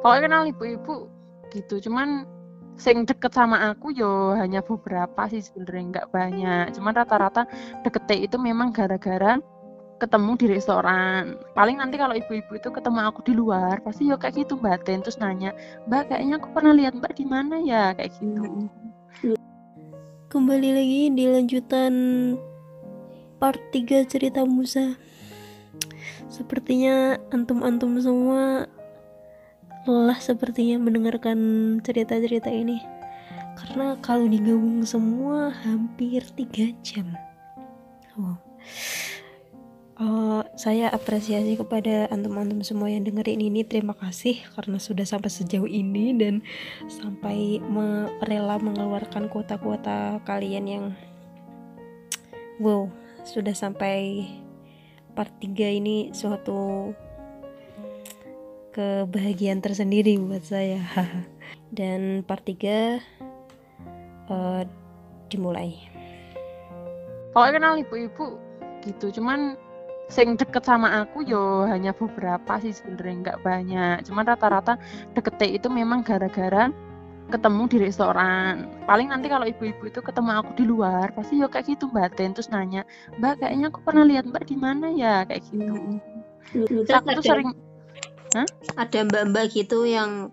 pokoknya kenal ibu-ibu gitu cuman sing deket sama aku yo hanya beberapa sih sebenarnya nggak banyak. Cuman rata-rata deketnya itu memang gara-gara ketemu di restoran. Paling nanti kalau ibu-ibu itu ketemu aku di luar pasti yo kayak gitu mbak. Ten terus nanya mbak kayaknya aku pernah lihat mbak di mana ya? Kayak gitu. Kembali lagi di lanjutan part 3 cerita Musa. Sepertinya antum-antum semua lelah sepertinya mendengarkan cerita-cerita ini. Karena kalau digabung semua hampir 3 jam. Wow. Uh, saya apresiasi kepada antum-antum semua yang dengerin ini. Terima kasih karena sudah sampai sejauh ini dan sampai rela mengeluarkan kuota-kuota kalian yang wow sudah sampai part 3 ini suatu kebahagiaan tersendiri buat saya. Dan part 3 uh, dimulai. Kalau kenal ibu-ibu gitu. Cuman sing deket sama aku yo hanya beberapa sih sebenarnya nggak banyak. Cuman rata-rata deketnya itu memang gara-gara ketemu di restoran. Paling nanti kalau ibu-ibu itu ketemu aku di luar pasti yo kayak gitu mbak Ten. Terus nanya mbak kayaknya aku pernah lihat mbak di mana ya? Kayak gitu. Terus aku tuh ada- sering ada mbak-mbak gitu yang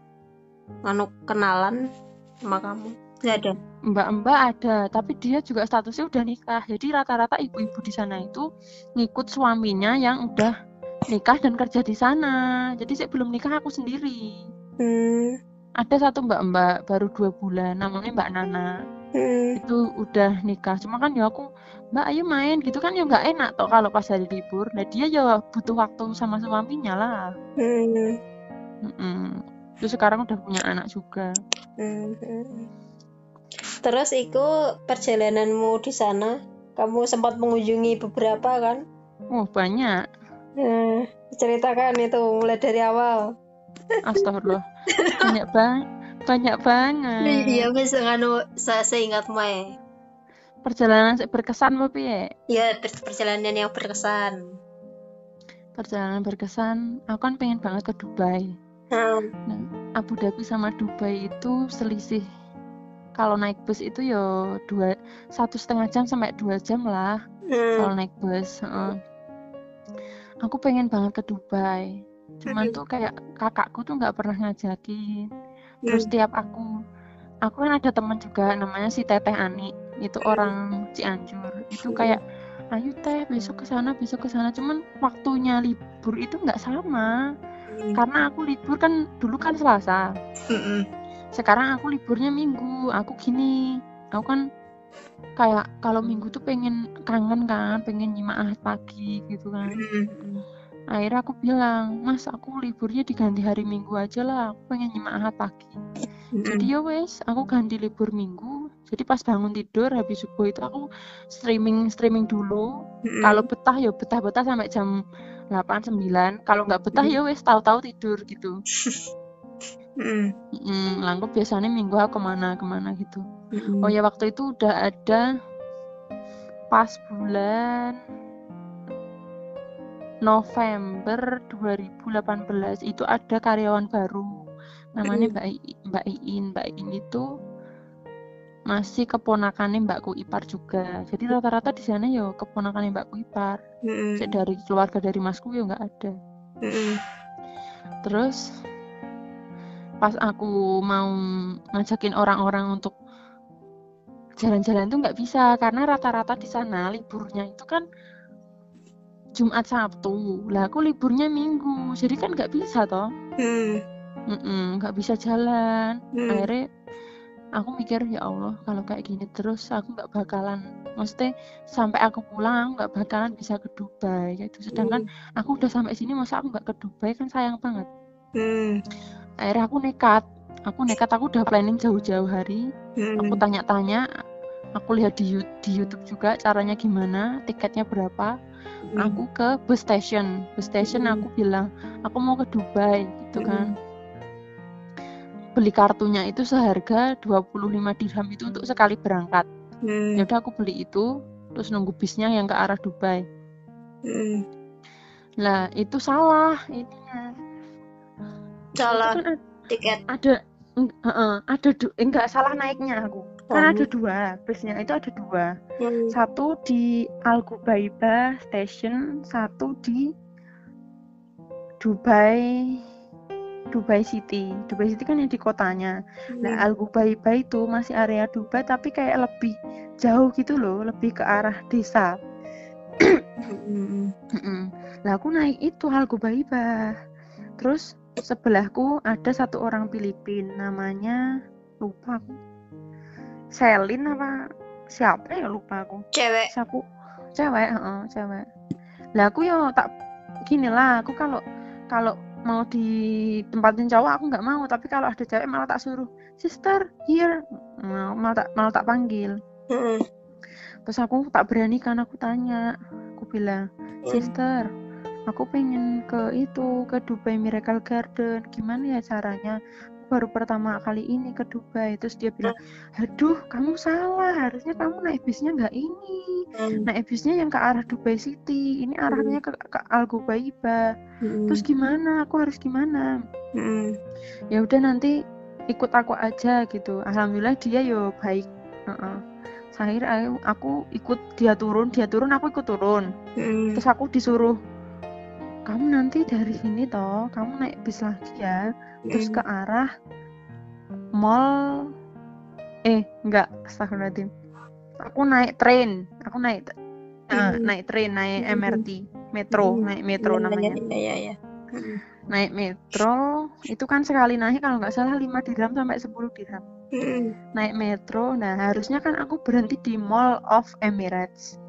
anu kenalan sama kamu? Nggak ada? Mbak-mbak ada tapi dia juga statusnya udah nikah. Jadi rata-rata ibu-ibu di sana itu ngikut suaminya yang udah nikah dan kerja di sana. Jadi saya belum nikah aku sendiri. Hmm, ada satu mbak-mbak baru dua bulan namanya mbak Nana. Hmm, itu udah nikah. Cuma kan ya aku mbak ayo main gitu kan ya nggak enak toh kalau pas hari libur. Nah dia ya butuh waktu sama suaminya lah. Hmm, Mm-mm. terus sekarang udah punya anak juga. Hmm, hmm. terus itu perjalananmu di sana kamu sempat mengunjungi beberapa kan? Wah banyak. Hmm, ceritakan itu mulai dari awal. Astagfirullah. Banyak banget banyak banget. Iya bisa nganu saya seingat Mai perjalanan berkesan apa piye ya per- perjalanan yang berkesan perjalanan berkesan aku kan pengen banget ke Dubai hmm, Nah, Abu Dhabi sama Dubai itu selisih kalau naik bus itu ya dua satu setengah jam sampai dua jam lah kalau hmm, naik bus. heeh. Aku pengen banget ke Dubai. Cuman Mm. tuh kayak kakakku tuh nggak pernah ngajakin. Terus hmm, tiap aku, aku kan ada teman juga namanya si Teteh Ani. Itu orang Cianjur. Itu kayak, ayo teh besok ke sana, besok ke sana. Cuman waktunya libur itu nggak sama. hmm, Karena aku libur kan dulu kan Selasa. hmm, sekarang aku liburnya minggu aku gini aku kan kayak kalau minggu tuh pengen kangen kan pengen nyimak ahad pagi gitu kan hmm, akhirnya aku bilang mas aku liburnya diganti hari minggu aja lah aku pengen nyimak ahad pagi jadi ya wes aku ganti libur minggu jadi pas bangun tidur habis subuh itu aku streaming streaming dulu. Hmm, kalau betah ya betah betah sampai jam 8 9 kalau nggak betah Hmm. ya wes tahu-tahu tidur gitu. Hmm, Mm, biasanya minggu aku ke mana ke mana gitu. Hmm, Oh ya waktu itu udah ada pas bulan November 2018 itu ada karyawan baru. Namanya Mm. Mbak I- Mbak Iin. Mbak Iin itu masih keponakannya Mbakku Ipar juga. Jadi rata-rata di sana ya keponakannya Mbakku Ipar. Hmm, Cek dari keluarga dari masku ya nggak ada. Hmm, terus pas aku mau ngajakin orang-orang untuk jalan-jalan tuh nggak bisa karena rata-rata di sana liburnya itu kan Jumat Sabtu. Lah aku liburnya Minggu. Jadi kan nggak bisa toh. Hmm, nggak bisa jalan. Hmm, akhirnya aku mikir ya Allah kalau kayak gini terus aku nggak bakalan maksudnya sampai aku pulang nggak bakalan bisa ke Dubai kayak itu sedangkan aku udah sampai sini masa aku nggak ke Dubai? Kan sayang banget. Hmm, akhirnya aku nekat. Aku nekat aku udah planning jauh-jauh hari. Hmm, aku tanya-tanya aku lihat di, di YouTube juga caranya gimana tiketnya berapa. Hmm, aku ke bus station. Bus station Hmm. aku bilang aku mau ke Dubai gitu Hmm. Beli kartunya itu seharga 25 dirham itu untuk sekali berangkat. Hmm, ya udah aku beli itu terus nunggu bisnya yang ke arah Dubai. Hmm. lah itu salah ininya. Salah itu kan ad- tiket. ada heeh, ada du, enggak salah naiknya aku. Kan Oh. ada dua busnya itu ada dua. Hmm. satu di Al Ghubaiba Station satu di Dubai Dubai City. Dubai City kan yang di kotanya. Nah Al Ghubaiba itu masih area Dubai tapi kayak lebih jauh gitu loh lebih ke arah desa. Hmm. Lah aku naik itu Al Ghubaiba terus sebelahku ada satu orang Filipin namanya lupa aku. Selin apa siapa ya lupa aku. Cewek. Aku? Cewek heeh, cewek. Lah aku yo tak gini lah aku kalau kalau mau ditempatin cowok aku nggak mau. Tapi kalau ada cewek malah tak suruh sister here. Mal- malah tak malah tak panggil. Hmm. terus aku tak berani kan aku tanya. Aku bilang sister aku pengen ke itu ke Dubai Miracle Garden. Gimana ya caranya baru pertama kali ini ke Dubai. Terus dia bilang aduh kamu salah. Harusnya kamu naik bisnya nggak ini. Hmm. naik bisnya yang ke arah Dubai City. Ini arahnya ke, ke Al Ghubaiba Hmm. terus gimana? Aku harus gimana? Hmm. ya udah nanti ikut aku aja gitu. Alhamdulillah dia yo baik. Heeh. akhir aku, aku ikut dia turun dia turun aku ikut turun. Hmm. terus aku disuruh kamu nanti dari sini toh kamu naik bis lagi ya. Terus ke arah mall eh enggak astagfirullahaladzim. Aku naik train aku naik Hmm. naik train naik. MRT metro naik metro Iya, namanya. iya Hmm. naik metro itu kan sekali naik kalau nggak salah 5 dirham sampai 10 dirham naik metro nah harusnya kan aku berhenti di Mall of Emirates.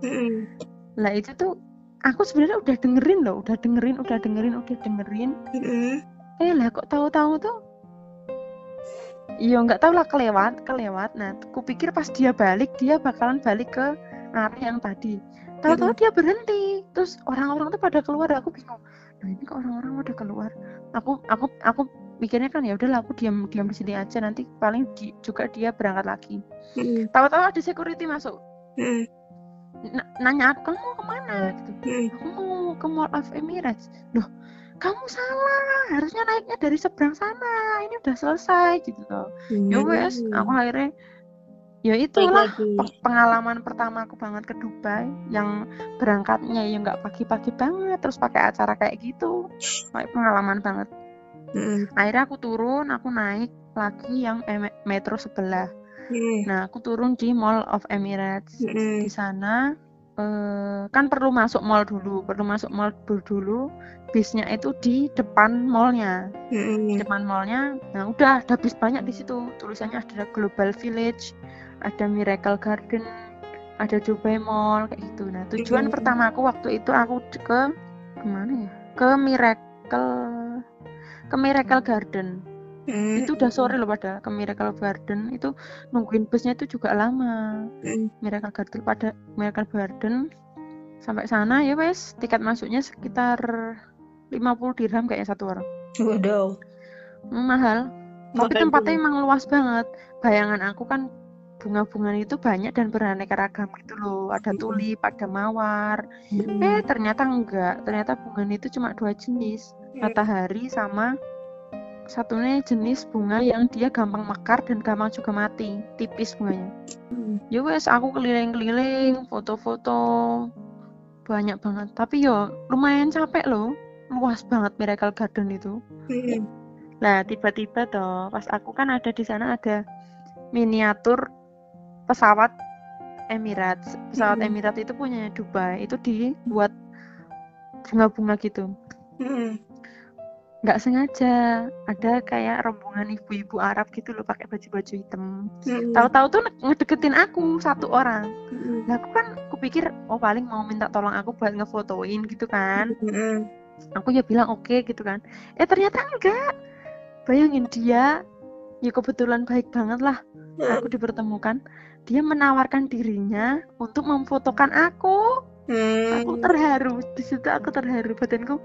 Lah itu tuh aku sebenarnya udah dengerin loh udah dengerin udah dengerin udah dengerin. Hmm. eh lah kok tahu-tahu tuh? Iya nggak tahu lah kelewat kelewat. Nah kupikir pas dia balik dia bakalan balik ke arah yang tadi. Tahu-tahu dia berhenti terus orang-orang tuh pada keluar. Aku bingung nah ini kok orang-orang udah keluar? Aku aku aku mikirnya kan ya udahlah aku diam diam di sini aja nanti paling di- juga dia berangkat lagi. Hmm. tahu-tahu ada security masuk. Hmm. Nanya aku kamu mau ke mana? Gitu. Hmm. aku mau ke Mall of Emirates. Loh kamu salah. Harusnya naiknya dari seberang sana. Ini udah selesai. Gitu loh. Ya wes Hmm. aku akhirnya ya itulah pengalaman pertama aku banget ke Dubai yang berangkatnya ya nggak pagi-pagi banget terus pakai acara kayak gitu. Kayak pengalaman banget. Hmm. akhirnya aku turun aku naik lagi yang metro sebelah Hmm. nah aku turun di Mall of Emirates Hmm. di sana eh, kan perlu masuk mall dulu perlu masuk mall dulu dulu bisnya itu di depan mallnya Hmm. di depan mallnya nah udah ada bis banyak di situ tulisannya ada Global Village ada Miracle Garden ada Dubai Mall kayak gitu nah tujuan Mhm. pertama aku waktu itu aku ke ke mana ya ke Miracle ke Miracle Garden Hmm. itu udah sore loh padahal ke Miracle Garden. Itu nungguin busnya itu juga lama. Hmm. Miracle Garden pada Miracle Garden sampai sana ya wes. Tiket masuknya sekitar 50 dirham kayaknya satu orang. Waduh. Hmm, mahal. Tapi tempatnya emang luas banget. Bayangan aku kan bunga-bunga itu banyak dan beraneka ragam gitu loh. Ada tulip ada mawar. Hmm. eh ternyata enggak. Ternyata bunga itu cuma dua jenis. Matahari sama satunya jenis bunga yang dia gampang mekar dan gampang juga mati tipis bunganya Hmm. ya wes aku keliling-keliling foto-foto banyak banget tapi yo lumayan capek loh luas banget Miracle Garden itu Hmm. Nah, tiba-tiba toh, pas aku kan ada di sana ada miniatur pesawat Emirates. Pesawat Mm-mm. Emirates itu punya Dubai. Itu dibuat bunga-bunga gitu. Hmm. Nggak sengaja ada kayak rombongan ibu-ibu Arab gitu loh pakai baju-baju hitam. Hmm. Tahu-tahu tuh nge- ngedeketin aku satu orang. Hmm. Lah aku kan kupikir oh paling mau minta tolong aku buat ngefotoin gitu kan. Hmm. aku ya bilang oke gitu kan eh ternyata enggak bayangin dia ya kebetulan baik banget lah aku dipertemukan dia menawarkan dirinya untuk memfotokan aku aku Hmm. terharu di situ aku terharu batinku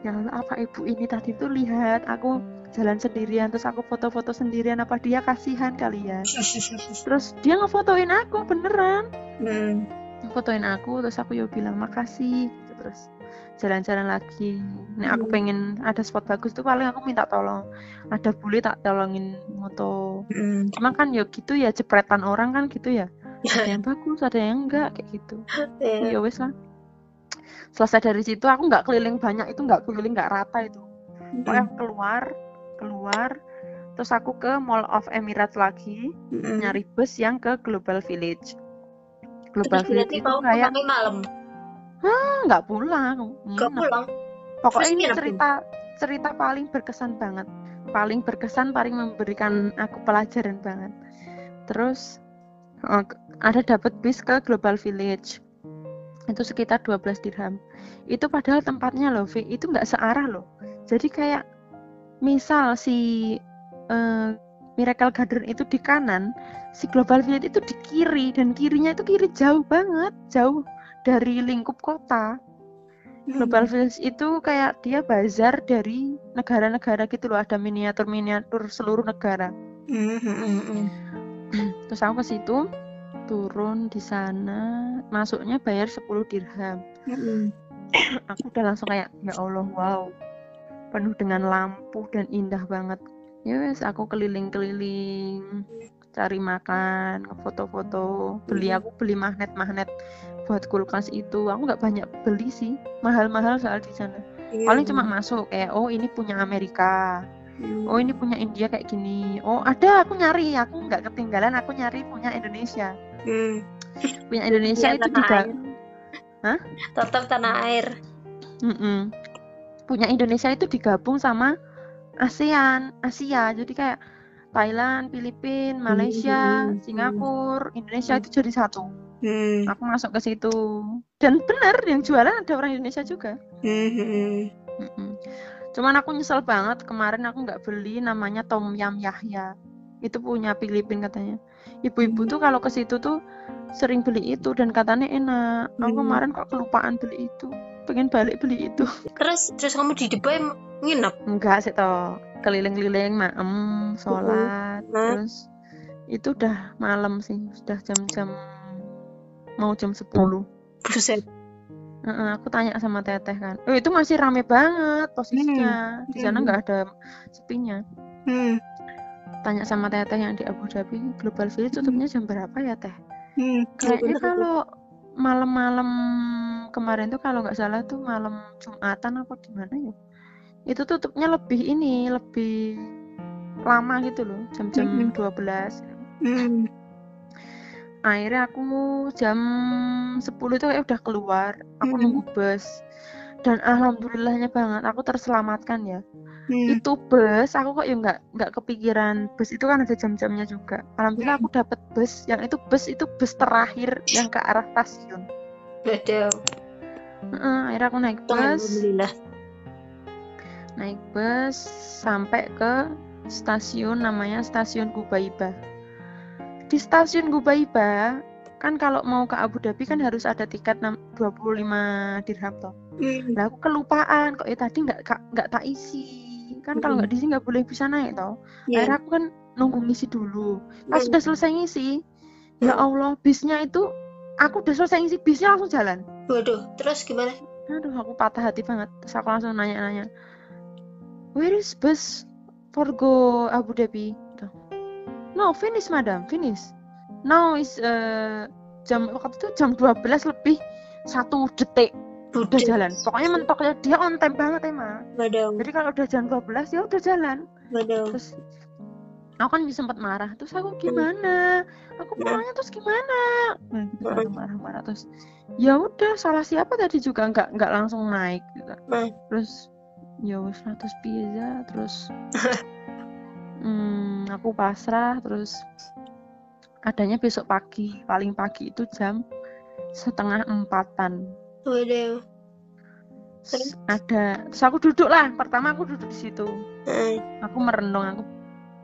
ya Allah apa ibu ini tadi tuh lihat aku jalan sendirian terus aku foto-foto sendirian apa dia kasihan kali ya? Terus dia ngefotoin aku beneran. Hmm. fotoin aku terus aku ya bilang makasih. Gitu terus jalan-jalan lagi. Nek aku Hmm. pengen ada spot bagus tuh paling aku minta tolong. Ada bule tak tolongin moto. Mm. cuma kan ya gitu ya jepretan orang kan gitu ya. Ada yang bagus ada yang enggak kayak gitu. Iya. ya wes lah selesai dari situ aku nggak keliling banyak itu nggak keliling nggak rata itu. Pokoknya aku keluar keluar terus aku ke Mall of Emirates lagi Mm-mm. nyari bus yang ke Global Village. Global Terus Village itu kayak malam? "Ah, nggak pulang. Gak nginep." pulang? Pokoknya ini cerita cerita paling berkesan banget. Paling berkesan paling memberikan aku pelajaran banget. Terus eh, ada dapat bis ke Global Village itu sekitar 12 dirham. Itu padahal tempatnya loh Vi itu nggak searah loh. Jadi kayak misal si eh, Miracle Garden itu di kanan si Global Village itu di kiri dan kirinya itu kiri jauh banget jauh dari lingkup kota. Global Village itu kayak dia bazar dari negara-negara gitu loh ada miniatur-miniatur seluruh negara. Mm, mm, mm, mm. terus aku ke situ turun di sana masuknya bayar 10 dirham. Aku udah langsung kayak ya Allah wow penuh dengan lampu dan indah banget. Ya wes aku keliling-keliling cari makan foto-foto beli aku beli magnet-magnet buat kulkas itu. Aku nggak banyak beli sih mahal-mahal soal di sana. Iya, paling iya. cuma masuk kayak oh ini punya Amerika. Mm. oh ini punya India kayak gini. Oh ada aku nyari. Aku nggak ketinggalan aku nyari punya Indonesia Mm. punya Indonesia Iya, itu tanah juga air. tetap tanah air Mm-mm. punya Indonesia itu digabung sama ASEAN Asia jadi kayak Thailand Filipina Malaysia Hmm. Singapura Indonesia itu jadi satu Mm. aku masuk ke situ dan benar yang jualan ada orang Indonesia juga Mm, mm, mm. Mm-mm. Cuman aku nyesel banget kemarin aku nggak beli namanya Tom Yam Yahya. Itu punya Filipin katanya. Ibu-ibu tuh kalau ke situ tuh sering beli itu dan katanya enak. Aku Hmm. kemarin kok kelupaan beli itu. Pengen balik beli itu. terus terus kamu di Dubai nginep Enggak sih toh. Keliling-keliling maem, sholat, Hmm. terus itu udah malam sih, sudah jam-jam mau jam 10. buset Heeh, aku tanya sama teteh kan, oh itu masih rame banget posisinya, di sana Hmm. nggak ada sepinya. Mm. Tanya sama teteh yang di Abu Dhabi Global Village tutupnya jam berapa ya teh? Mm. Kayaknya kalau malam-malam kemarin tuh kalau nggak salah tuh malam Jumatan apa gimana ya? Itu tutupnya lebih ini, lebih lama gitu loh, jam-jam Mhm. 12. Mm. Akhirnya aku jam 10 itu kayak udah keluar, aku Mhm. nunggu bus. Dan alhamdulillahnya banget aku terselamatkan ya. Mm. itu bus aku kok ya nggak nggak kepikiran bus. Itu kan ada jam-jamnya juga. Alhamdulillah aku dapat bus. Yang itu bus itu bus terakhir yang ke arah stasiun. Waduh, Heeh, akhirnya aku naik bus. Alhamdulillah. naik bus sampai ke stasiun namanya stasiun Gubaiba. Di stasiun Gubaiba kan kalau mau ke Abu Dhabi kan harus ada tiket enam- 25 dirham toh. Mm. Nah aku kelupaan kok ya tadi nggak nggak tak isi kan kalau nggak diisi nggak boleh bisa naik toh Iya. akhirnya aku kan nunggu ngisi dulu pas Hmm. sudah selesai ngisi ya Hmm. Allah bisnya itu aku udah selesai ngisi bisnya langsung jalan Waduh, terus gimana? aduh aku patah hati banget terus aku langsung nanya-nanya where is bus for go Abu Dhabi Gitu. no finish madam finish now is uh, jam waktu itu jam 12 lebih satu detik udah jalan. Pokoknya mentoknya dia on time banget emang Waduh, jadi kalau udah jam 12 ya udah jalan. Terus aku kan sempat marah. Terus aku gimana? Aku Hmm. pulangnya terus gimana? Nah, gitu Hmm. marah-marah. Terus ya udah salah siapa tadi juga nggak nggak langsung naik gitu. Hmm. terus ya wes terus biasa terus hmm, aku pasrah. Terus adanya besok pagi. Paling pagi itu jam setengah empatan Waduh. Terus ada terus aku duduk lah pertama aku duduk di situ. Mm. aku merenung aku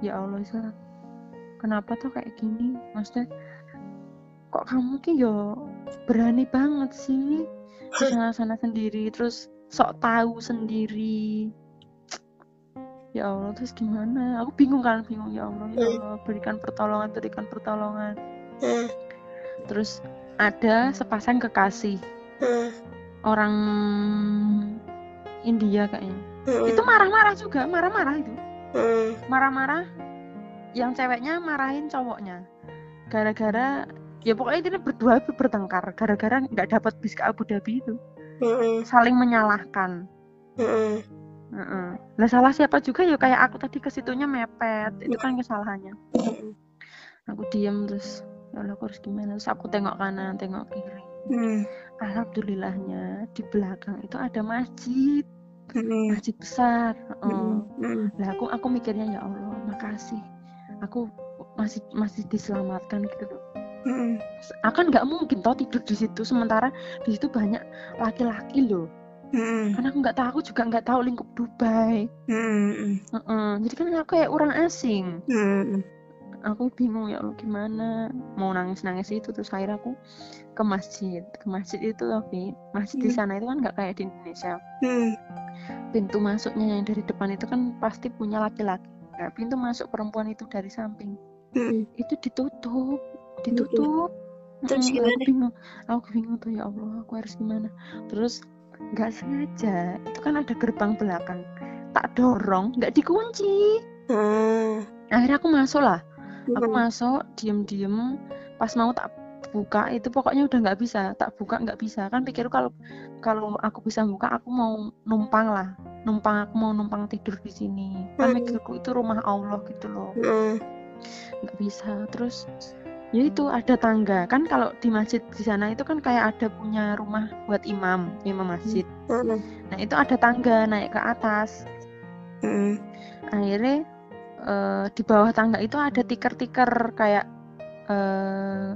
ya Allah Isa. Kenapa tuh kayak gini? Maksudnya kok kamu ki yo berani banget sih? Sana sana sendiri terus sok tahu sendiri. Ya Allah terus gimana? Aku bingung kan bingung. Ya Allah ya Allah berikan pertolongan berikan pertolongan. Mm. terus ada sepasang kekasih Orang India kayaknya. Mm-mm. itu marah-marah juga marah-marah itu. Mm. marah-marah yang ceweknya marahin cowoknya. Gara-gara ya pokoknya ini berdua bertengkar. Gara-gara nggak dapat bis ke Abu Dhabi itu. Mm-mm. saling menyalahkan. Heeh. Lah salah siapa juga ya? Kayak aku tadi ke situnya mepet. Itu kan kesalahannya. Aku diam terus. Ya Allah aku harus gimana? Terus aku tengok kanan tengok kiri. Alhamdulillahnya di belakang itu ada masjid Mm-mm. masjid besar Heeh. Mm-mm. Mm-mm. lah aku aku mikirnya ya Allah makasih aku masih masih diselamatkan gitu loh Mm-mm. akan nggak mungkin toh tidur di situ sementara di situ banyak laki-laki loh Mm-mm. karena aku nggak tahu aku juga nggak tahu lingkup Dubai Mm-mm. Heeh. jadi kan aku kayak orang asing Mm-mm. Aku bingung ya Allah gimana? Mau nangis nangis itu terus akhirnya aku ke masjid. Ke masjid itu tapi masjid di Hmm. sana itu kan nggak kayak di Indonesia. Mm. pintu masuknya yang dari depan itu kan pasti punya laki-laki. Nah, pintu masuk perempuan itu dari samping. Mm-mm. itu ditutup ditutup. Terus Mm, gimana? aku bingung. Aku bingung tuh ya Allah aku harus gimana? Terus nggak sengaja. Itu kan ada gerbang belakang. Tak dorong nggak dikunci. Mm. akhirnya aku masuk lah aku Mm. masuk diem-diem. Pas mau tak buka itu pokoknya udah nggak bisa. Tak buka nggak bisa. Kan pikir kalau kalau aku bisa buka aku mau numpang lah. Numpang aku mau numpang tidur di sini. Kan Hmm. mikirku itu rumah Allah gitu loh. Nggak bisa. Terus ya itu ada tangga. Kan kalau di masjid di sana itu kan kayak ada punya rumah buat imam imam masjid. Nah itu ada tangga naik ke atas. Akhirnya eh, di bawah tangga itu ada tiker-tiker kayak eh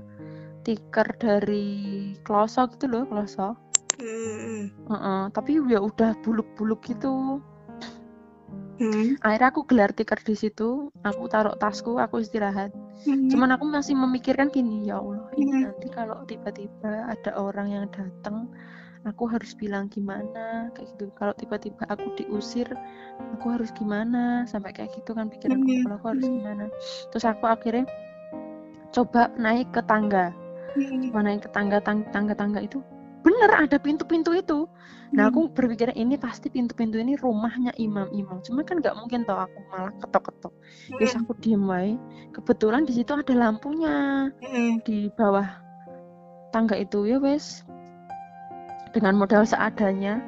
tiker dari kloso gitu loh kloso Mm. Heeh, tapi ya udah buluk-buluk gitu Mm. akhirnya aku gelar tiker di situ aku taruh tasku aku istirahat Mm. cuman aku masih memikirkan gini ya Allah ini Hmm. nanti kalau tiba-tiba ada orang yang datang aku harus bilang gimana kayak gitu kalau tiba-tiba aku diusir aku harus gimana sampai kayak gitu kan pikiranku Hmm. kalau aku harus Hmm. gimana terus aku akhirnya coba naik ke tangga Mm. coba naik ke tangga tang- tangga-tangga itu bener ada pintu-pintu itu nah aku berpikir ini pasti pintu-pintu ini rumahnya imam-imam cuma kan nggak mungkin tau aku malah ketok-ketok Terus aku diem wae. Kebetulan di situ ada lampunya di bawah tangga itu ya wes. Dengan modal seadanya.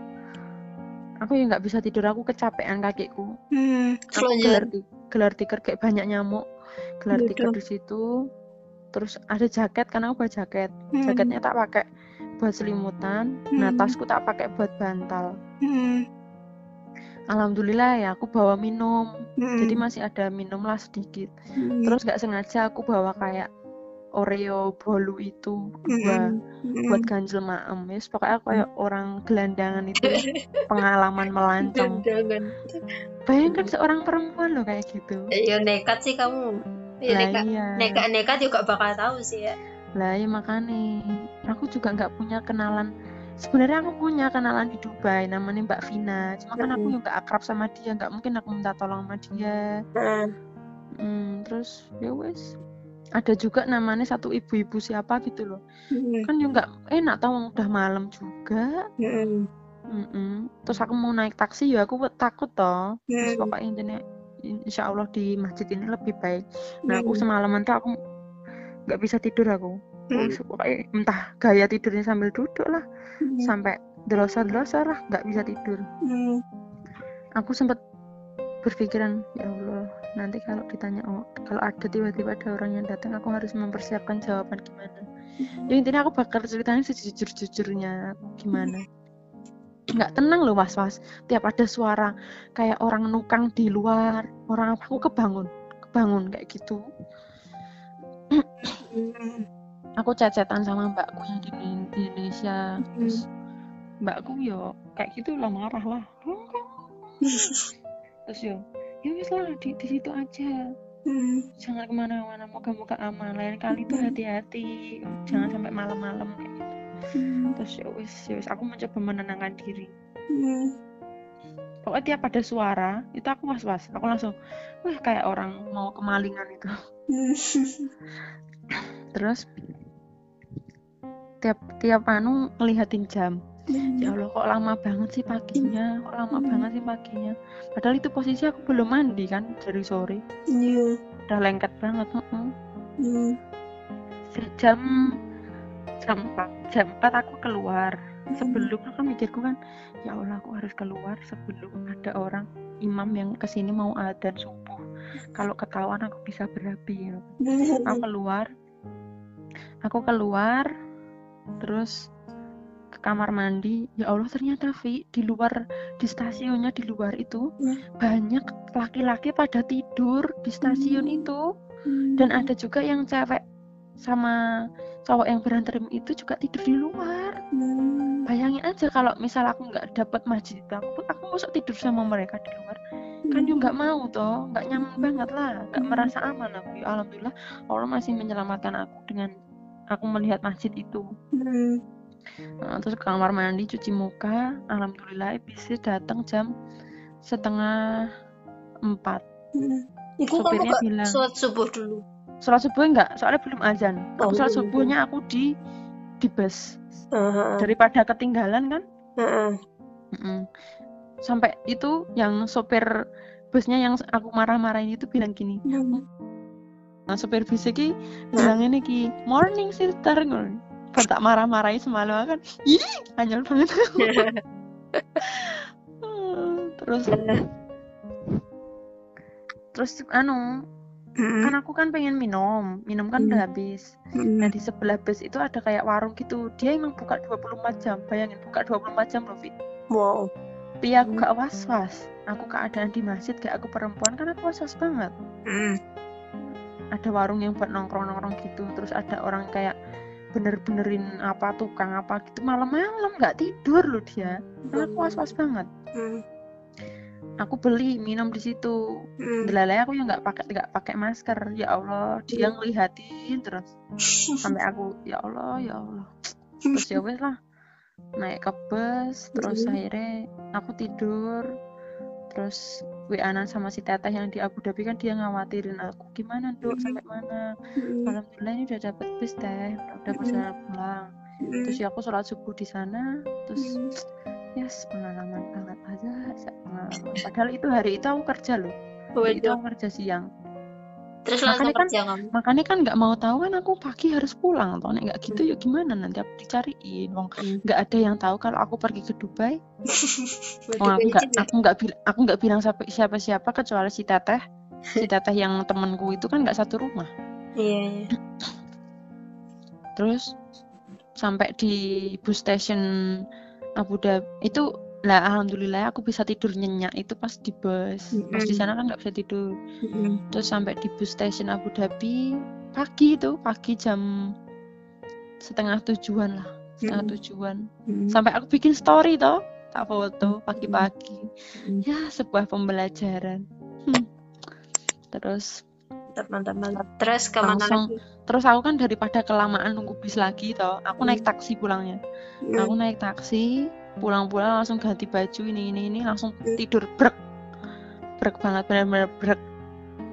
Aku ya nggak bisa tidur, aku kecapean kakiku. Mm. Aku gelar, gelar tikar kayak banyak nyamuk. Gelar tikar Waduh. di situ. Terus ada jaket karena aku bawa jaket. Mm. Jaketnya tak pakai buat selimutan. Nah, Hmm. tasku tak pakai buat bantal. Mm. Alhamdulillah ya aku bawa minum. Mm. Jadi masih ada minum lah sedikit. Mm. terus nggak sengaja aku bawa kayak Oreo bolu itu Mm. buat ganjel maem yes pokoknya aku kayak orang gelandangan itu pengalaman melancong bayangkan seorang perempuan loh kayak gitu Ya nekat sih kamu. Ya lah nekat. iya Nekat nekat juga bakal tahu sih ya. lah iya makanya aku juga nggak punya kenalan sebenarnya aku punya kenalan di Dubai namanya Mbak Vina cuma kan aku Mm. juga akrab sama dia nggak mungkin aku minta tolong sama dia Mm. Hmm, terus ya wes ada juga namanya satu ibu-ibu siapa gitu loh Mm. kan juga enak tau udah malam juga Mm. Mm-mm. terus aku mau naik taksi ya aku takut toh terus Mm. pokoknya intinya insya Allah di masjid ini lebih baik nah aku Mm. semalaman tuh aku nggak bisa tidur aku Mm. Aku pokoknya entah gaya tidurnya sambil duduk lah Mm. sampai delosor-delosor lah nggak bisa tidur Mm. aku sempat berpikiran ya Allah nanti kalau ditanya oh, kalau ada tiba-tiba ada orang yang datang aku harus mempersiapkan jawaban gimana? Ya intinya aku bakal ceritain sejujur-jujurnya gimana. Nggak tenang loh was was tiap ada suara kayak orang nukang di luar orang apa aku kebangun kebangun kayak gitu. Mm. aku cecetan sama mbakku yang di, di Indonesia terus mbakku yo kayak gitu lah marah lah terus yo ya wis lah di, di situ aja. Mm. jangan ke mana-mana moga-moga aman. Lain kali tuh hati-hati. Jangan sampai malam-malam kayak gitu. Mm. terus ya wis ya wis aku mencoba menenangkan diri. Mm. pokoknya tiap ada suara itu aku was-was. Aku langsung wah kayak orang mau kemalingan itu. Mm. terus tiap tiap anu ngelihatin jam ya Allah kok lama banget sih paginya kok lama Hmm. banget sih paginya padahal itu posisi aku belum mandi kan dari sore Iya. udah lengket banget heeh. Hmm. jam jam 4 jam 4 aku keluar sebelum aku mikirku kan ya Allah aku harus keluar sebelum ada orang imam yang ke sini mau adzan subuh kalau ketahuan aku bisa berapi aku keluar aku keluar terus kamar mandi ya Allah ternyata Vi di luar di stasiunnya di luar itu Hmm. banyak laki-laki pada tidur di stasiun Hmm. itu dan ada juga yang cewek sama cowok yang berantem itu juga tidur di luar Hmm. bayangin aja kalau misal aku nggak dapat masjid aku aku masuk tidur sama mereka di luar kan juga nggak mau toh nggak nyaman banget lah nggak Hmm. merasa aman aku ya alhamdulillah Allah masih menyelamatkan aku dengan aku melihat masjid itu Hmm. Nah, terus ke kamar mandi cuci muka alhamdulillah bisa datang jam setengah empat Hmm. Iku Supirnya bilang. sholat subuh dulu. sholat subuh enggak soalnya belum azan Oh, aku sholat subuhnya aku di di bus Heeh. daripada ketinggalan kan. Mm-mm. sampai itu yang sopir busnya yang aku marah-marahin itu bilang gini Hmm. nah sopir bus iki bilang ini ki morning sister ngono Pas tak marah-marahin semalam kan ih anyel banget terus terus anu Hmm. kan aku kan pengen minum minum kan Hmm. udah habis Hmm. nah di sebelah bus itu ada kayak warung gitu dia emang buka 24 jam bayangin buka 24 jam loh Fit Wow. tapi aku Hmm. gak was-was aku keadaan di masjid kayak aku perempuan kan aku was-was banget Hmm. ada warung yang buat nongkrong-nongkrong gitu terus ada orang kayak bener-benerin apa tukang apa gitu. Malam-malam nggak tidur loh dia. Aku was-was banget. Hmm. aku beli minum di situ. Hmm. Delalai aku yang nggak pakai nggak pakai masker. Ya Allah dia Hmm. ngelihatin terus. Sampai aku ya Allah ya Allah. Terus ya wes lah naik ke bus terus Hmm. akhirnya aku tidur. Terus WA-an sama si teteh yang di Abu Dhabi kan dia ngawatirin aku gimana dok Hmm. sampai mana Hmm. alhamdulillah ini udah dapet bis teh udah Hmm. perjalanan pulang Hmm. terus ya aku sholat subuh di sana terus Hmm. yes pengalaman banget aja pengalaman padahal itu hari itu aku kerja loh hari itu aku kerja siang Terus Makanya kan- kamu. makanya kan nggak mau tahu kan aku pagi harus pulang toh. Nek nggak gitu ya gimana? Nanti aku dicariin. Wong Hmm. nggak ada yang tahu kalau aku pergi ke Dubai. Wong aku nggak aku nggak bilang aku nggak bilang siapa siapa siapa kecuali si teteh. Si teteh yang temanku itu kan nggak satu rumah. Iya, iya. terus sampai di bus station Abu Dhabi itu lah alhamdulillah aku bisa tidur nyenyak itu pas di bus pas di sana kan nggak bisa tidur Hmm. terus sampai di bus station Abu Dhabi pagi itu pagi jam setengah tujuan lah setengah Mm-mm. tujuan Hmm. sampai aku bikin story toh tak foto pagi-pagi Mm. ya sebuah pembelajaran Hmm. terus Mantap, mantap, mantap. Terus ke mana Langsung. lagi? terus aku kan daripada kelamaan nunggu bis lagi toh aku naik Hmm. taksi pulangnya Hmm. aku naik taksi pulang-pulang langsung ganti baju ini ini ini langsung tidur brek brek banget benar-benar brek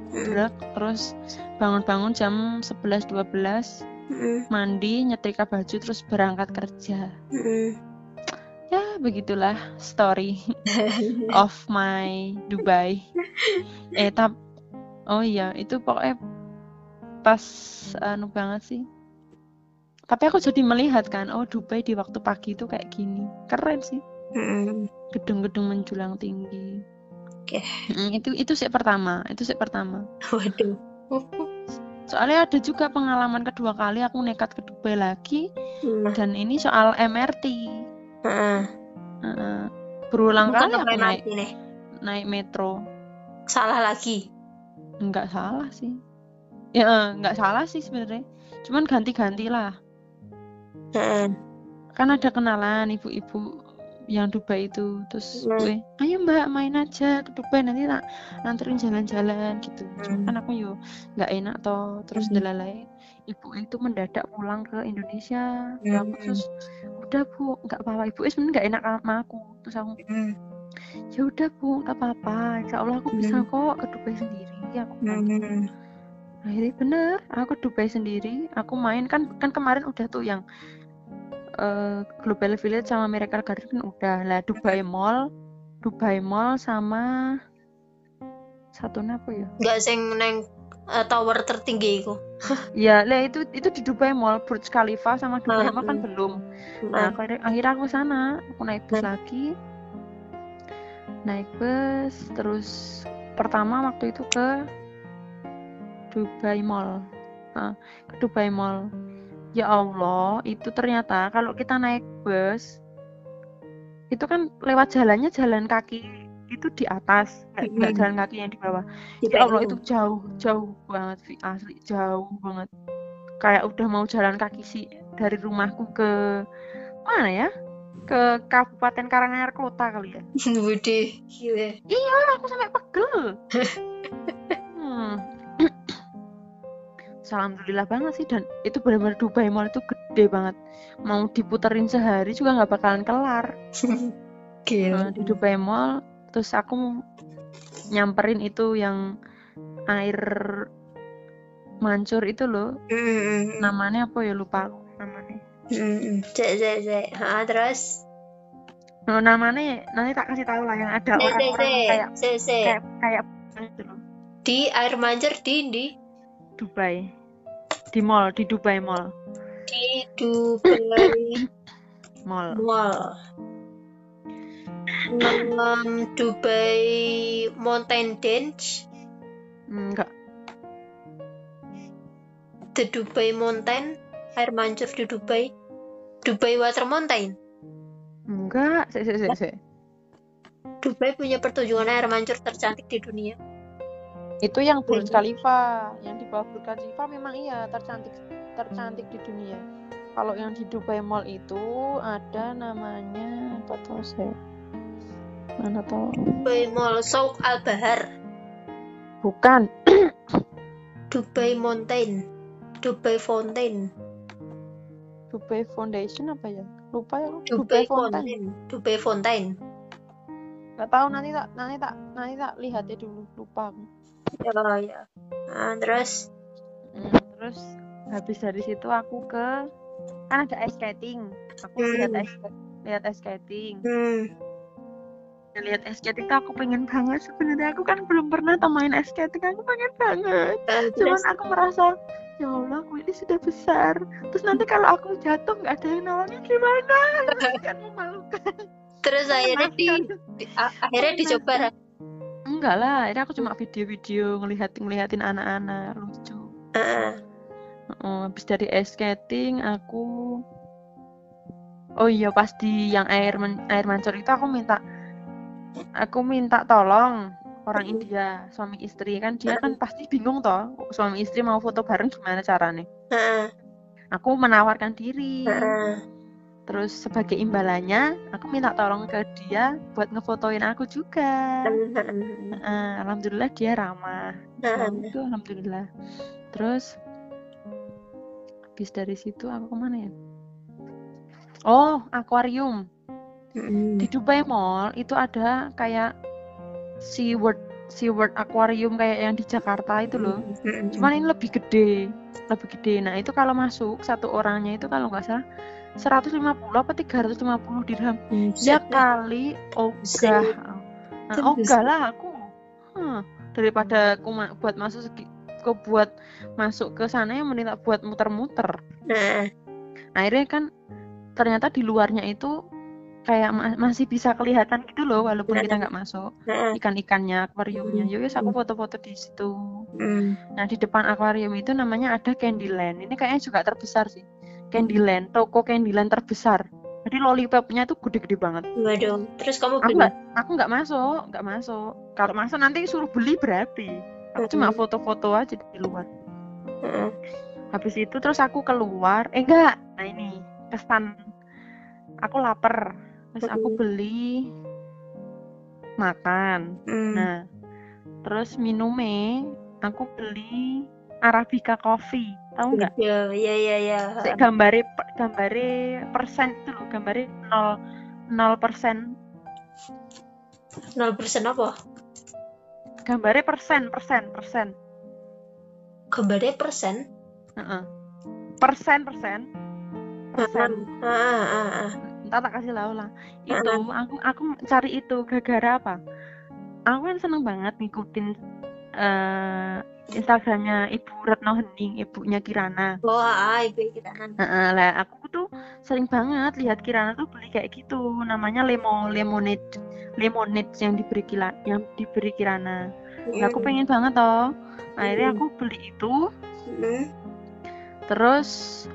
Hmm. brek terus bangun-bangun jam 11 12 Hmm. mandi nyetrika baju terus berangkat kerja Hmm. ya begitulah story of my Dubai eh tap oh iya itu pokoknya pas anu banget sih tapi aku jadi melihat kan oh Dubai di waktu pagi itu kayak gini keren sih Hmm. gedung-gedung menjulang tinggi Oke. Mm, itu itu sih pertama itu sih pertama Waduh. soalnya ada juga pengalaman kedua kali aku nekat ke Dubai lagi Nah. dan ini soal MRT Heeh. Heeh. berulang Bukan kali aku naik nih. naik metro Salah lagi. nggak salah sih ya nggak salah sih sebenarnya cuman ganti-ganti lah Kan ada kenalan ibu-ibu yang Dubai itu terus Hmm. gue ayo mbak main aja ke Dubai nanti tak nanterin jalan-jalan gitu Hmm. cuman kan aku yo nggak enak toh terus Hmm. delalai ibu itu mendadak pulang ke Indonesia Ya aku Hmm. terus udah bu nggak apa-apa ibu eh sebenarnya nggak enak sama aku terus aku Hmm. ya udah bu nggak apa-apa insya Allah aku bisa Hmm. kok ke Dubai sendiri aku gitu. Hmm. akhirnya bener aku ke Dubai sendiri aku main kan kan kemarin udah tuh yang eh, Global Village sama Miracle Garden udah lah Dubai Mall Dubai Mall sama satu apa ya Nggak sing neng eh, tower tertinggi iku. ya lah itu itu di Dubai Mall Burj Khalifa sama Dubai Ah, Mall kan hmm. belum Nah, Nah, akhirnya, aku sana, aku naik bus Hmm. lagi. Naik bus, terus pertama waktu itu ke Dubai Mall. Ah, ke Dubai Mall. Ya Allah, itu ternyata kalau kita naik bus, itu kan lewat jalannya jalan kaki itu di atas, nggak jalan kaki yang di bawah. Ya Allah itu jauh, jauh banget, Vi. asli jauh banget. Kayak udah mau jalan kaki sih dari rumahku ke mana ya? Ke Kabupaten Karanganyar Kota kali ya. Budi, gila. Ah, aku sampai pegel. Alhamdulillah banget sih dan itu benar-benar Dubai Mall itu gede banget. Mau diputerin sehari juga nggak bakalan kelar. Gila. Nah, di Dubai Mall terus aku nyamperin itu yang air mancur itu loh Mm, namanya apa ya lupa aku namanya mm. Cek, cek, cek. Ha, terus? oh, namanya nanti tak kasih tahu lah yang ada orang-orang kayak kayak kayak gitu loh Di air mancur di, di, Dubai di mall di Dubai Mall di Dubai Mall Mall. Um, Dubai Mountain Dance, enggak The Dubai Mountain, air mancur di Dubai, Dubai Water Mountain. enggak sik sik sik. Dubai punya pertunjukan air mancur tercantik di dunia. Itu yang Burj Hmm. Khalifa yang di bawah Burj Khalifa memang iya tercantik tercantik di dunia. Kalau yang di Dubai Mall itu ada namanya apa tau saya? Mana tau Dubai Mall Souk Al Bahar, bukan. Dubai Mountain, Dubai Fountain, Dubai Foundation apa ya? Lupa ya aku. Dubai Fountain. Fountain, Dubai Fountain. nggak tahu nanti tak nanti tak nanti tak lihat ya dulu lupa aku. Ya, ya. Nah, terus, Hmm, terus habis dari situ aku ke kan ada ice skating. Aku Hmm. lihat ice lihat ice skating. Hmm, lihat ice skating tuh aku pengen banget. Sebenarnya aku kan belum pernah tuh main ice skating. Aku pengen banget. Nah, cuman aku merasa ya Allah aku ini sudah besar. Terus nanti kalau aku jatuh nggak ada yang nolongin gimana? Kan memalukan terus akhirnya di, di- akhirnya dicoba. Enggak lah akhirnya aku cuma video-video ngelihat ngelihatin anak-anak lucu. Ah, Oh, habis dari ice skating aku oh iya pas di yang air men- air mancur itu aku minta aku minta tolong orang Hmm. India suami istri. Kan dia kan pasti bingung toh suami istri mau foto bareng gimana caranya? Ah, aku menawarkan diri. Ah. Terus sebagai imbalannya aku minta tolong ke dia buat ngefotoin aku juga. Eh, alhamdulillah dia ramah. Itu alhamdulillah. Terus habis dari situ aku ke mana ya? Oh akuarium. Di Dubai Mall itu ada kayak SeaWorld SeaWorld Aquarium kayak yang di Jakarta itu loh. Cuman ini lebih gede lebih gede. Nah itu kalau masuk satu orangnya itu kalau nggak salah 150 apa 350 dirham. Ya kali ogah nah, Itu ogah lah aku Hah, daripada aku ma- buat masuk segi, aku buat masuk ke sana yang mending tak buat muter-muter. Nah, akhirnya kan ternyata di luarnya itu kayak ma- masih bisa kelihatan gitu loh walaupun kita nggak masuk. Nah, ikan-ikannya akuariumnya. Yuk aku foto-foto di situ. Hmm. nah di depan akuarium itu namanya ada Candyland. Ini kayaknya juga terbesar sih Candyland toko Candyland terbesar. Jadi lollipopnya tuh gede-gede banget. Waduh, terus kamu aku beli? nggak aku nggak masuk nggak masuk. Kalau masuk nanti suruh beli berarti. Aku cuma foto-foto aja di luar. Habis itu terus aku keluar. Eh enggak nah ini. Kesan aku lapar. Terus aku beli makan. Hmm. nah terus minumnya aku beli Arabica coffee tahu nggak Ya, ya, ya, ya. Sik gambare gambare persen itu loh gambare nol nol persen Nol persen apa? gambare persen persen persen Gambarnya persen? Heeh. persen persen persen Ah, ah, ah. ntar tak kasih tahu lah itu aku aku cari itu gara-gara apa aku kan seneng banget ngikutin eh Instagramnya Ibu Retno Hening ibunya Kirana. Oh, ah, ibu kita Heeh, lah aku tuh sering banget lihat Kirana tuh beli kayak gitu namanya lemo lemonade lemonade yang diberi kila, yang diberi Kirana. Nah, aku pengen banget toh. Akhirnya aku beli itu. Hmm, terus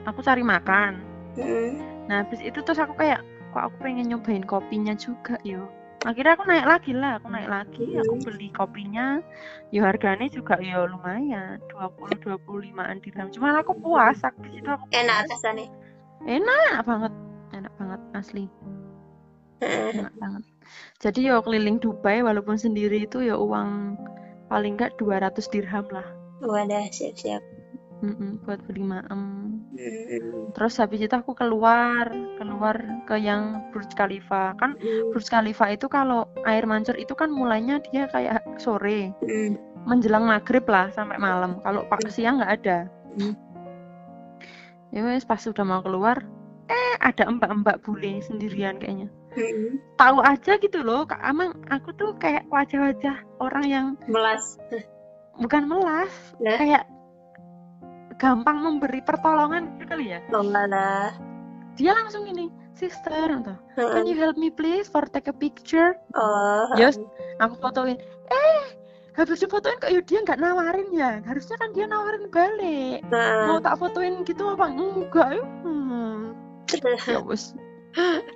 aku cari makan. Hmm. Nah, habis itu terus aku kayak kok aku pengen nyobain kopinya juga yo. Akhirnya aku naik lagi lah, aku naik lagi, aku beli kopinya. Yo harganya juga yo lumayan, 20 25-an dirham. Cuman aku puas, habis itu aku Enak puas. rasanya. Enak banget. Enak banget asli, Heeh. enak banget. Jadi yo keliling Dubai walaupun sendiri itu ya uang paling enggak 200 dirham lah. Wadah, siap-siap. Mm-mm, buat beli maem. Hmm. Terus habis itu aku keluar, keluar ke yang Burj Khalifa. Kan Burj Khalifa itu kalau air mancur itu kan mulainya dia kayak sore, Hmm. menjelang maghrib lah sampai malam. Kalau pak siang nggak ada. Hmm. Ya wes pas sudah mau keluar, eh ada mbak-mbak bule sendirian kayaknya. Tahu aja gitu loh, Kak Amang, aku tuh kayak wajah-wajah orang yang Melas. bukan melas, kayak gampang memberi pertolongan gitu kali ya. Oh, lah. Dia langsung gini, sister, atau Heeh. can you help me please for take a picture? Oh. Yes, aku fotoin. Eh, habis difotoin kok ya dia nggak nawarin ya. Harusnya kan dia nawarin balik. Heeh. Mau tak fotoin gitu apa enggak? ya? Hmm. Ya wes.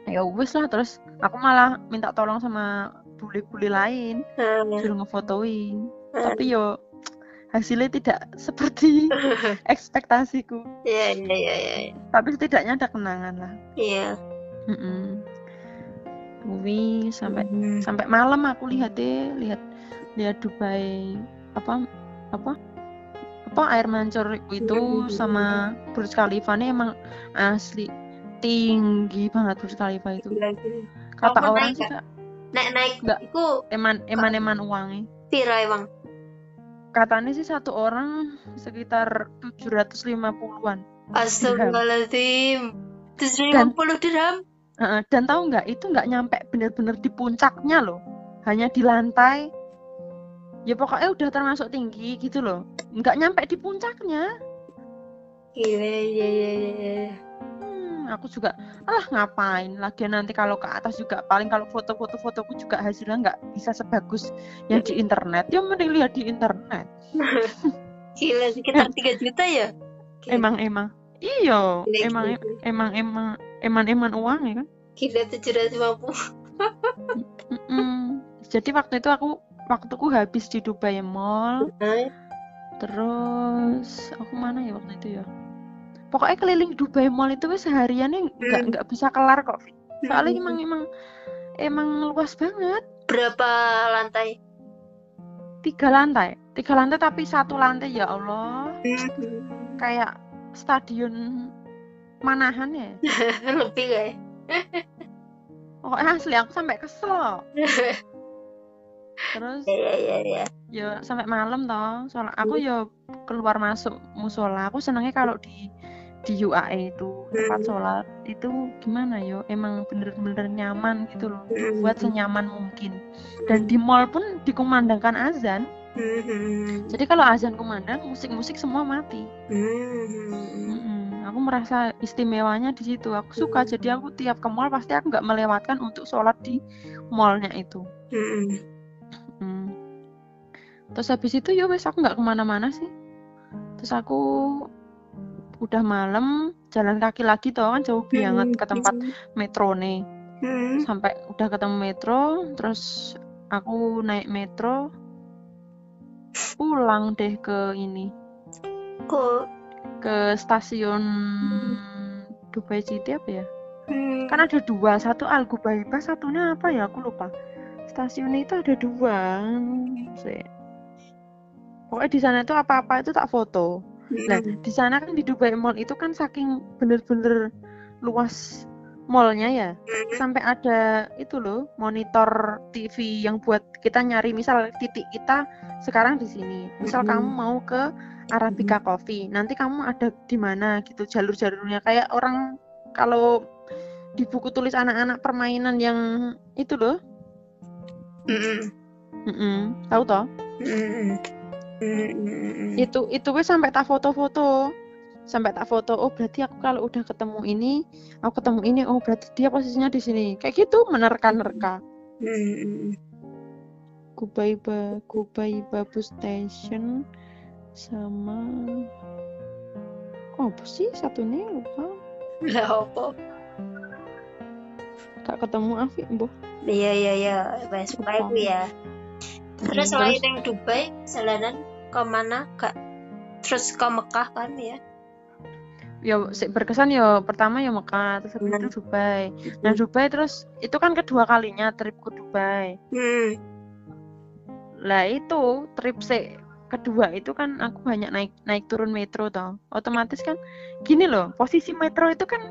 Ya wes lah terus aku malah minta tolong sama bule-bule lain suruh ngefotoin. Tapi yo hasilnya tidak seperti ekspektasiku. Iya, iya, iya, iya. Tapi setidaknya ada kenangan lah. Iya. Mm-mm. Kuwi sampai Hmm. sampai malam aku lihat deh lihat lihat Dubai apa apa apa air mancur itu sama Burj Khalifa ini emang asli tinggi banget Burj Khalifa itu kata Kamu orang naik sih nggak? Kak, Naik-naik Nggak. iku eman eman eman uangnya piro emang? Katanya sih satu orang sekitar 750-an Astagfirullahaladzim. 750 dirham. Heeh, dan tahu nggak itu nggak nyampe bener-bener di puncaknya loh hanya di lantai ya pokoknya udah termasuk tinggi gitu loh nggak nyampe di puncaknya Gila, iya, iya, iya, iya. Aku juga alah ngapain lagi nanti kalau ke atas juga? Paling kalau foto-foto fotoku juga hasilnya nggak bisa sebagus yang di internet. Ya mending lihat di internet. Gila, sekitar 3 juta ya? Gila, emang emang. Iyo gila, emang gila, emang emang eman eman uang ya kan? Gila 750. Mm-mm. jadi waktu itu aku waktuku habis di Dubai Mall. Terus aku mana ya waktu itu ya pokoknya keliling Dubai Mall itu wes seharian nih nggak Hmm. nggak bisa kelar kok Vi. soalnya Hmm. emang emang emang luas banget Berapa lantai? tiga lantai tiga lantai tapi satu lantai ya Allah Hmm. kayak stadion manahan ya Lebih gak ya? pokoknya asli aku sampai kesel terus Iya, iya, iya. ya sampai malam toh soalnya aku ya keluar masuk musola aku senangnya kalau di di UAE itu tempat Hmm. sholat itu gimana yo emang bener-bener nyaman gitu loh Hmm. buat senyaman mungkin dan di mall pun dikumandangkan azan Hmm. jadi kalau azan kumandang musik-musik semua mati Hmm. Aku merasa istimewanya di situ aku suka jadi aku tiap ke mall pasti aku nggak melewatkan untuk sholat di mallnya itu Hmm. Mm. terus habis itu ya wes aku nggak ke mana-mana sih terus aku udah malam jalan kaki lagi toh kan jauh banget ke tempat metro nih Hmm. sampai udah ketemu metro terus aku naik metro pulang deh ke ini. Kok ke stasiun Dubai City apa ya? Hmm. kan ada dua satu Al Gubaiba satunya apa ya? Aku lupa. Stasiunnya itu ada dua. Sih. pokoknya di sana itu apa-apa itu tak foto Nah, Hmm. di sana kan di Dubai Mall itu kan saking bener-bener luas mallnya ya, Hmm. sampai ada itu loh monitor TV yang buat kita nyari misal titik kita sekarang di sini. Misal Mm-mm. kamu mau ke Arabica Coffee, nanti kamu ada di mana gitu jalur-jalurnya kayak orang kalau di buku tulis anak-anak permainan yang itu loh Mm-mm. Mm-mm. tahu toh Mm-mm. Mm-mm. itu itu wes sampai tak foto-foto. Sampai tak foto oh berarti aku kalau udah ketemu ini aku ketemu ini oh berarti dia posisinya di sini. Kayak gitu menerka-nerka. Mm-mm. Kubaiba Kubaiba bus station sama oh apa sih satu nih lupa. Lah apa? gak ketemu Afi boh Iya iya iya, wes ya. Terus Hmm, selain yang Dubai, jalanan ke mana? Kak? Terus ke Mekah kan ya? ya berkesan ya pertama ya Mekah terus habis Hmm. itu Dubai nah Dubai terus itu kan kedua kalinya trip ke Dubai Hmm. lah itu trip se kedua itu kan aku banyak naik naik turun metro toh otomatis kan gini loh posisi metro itu kan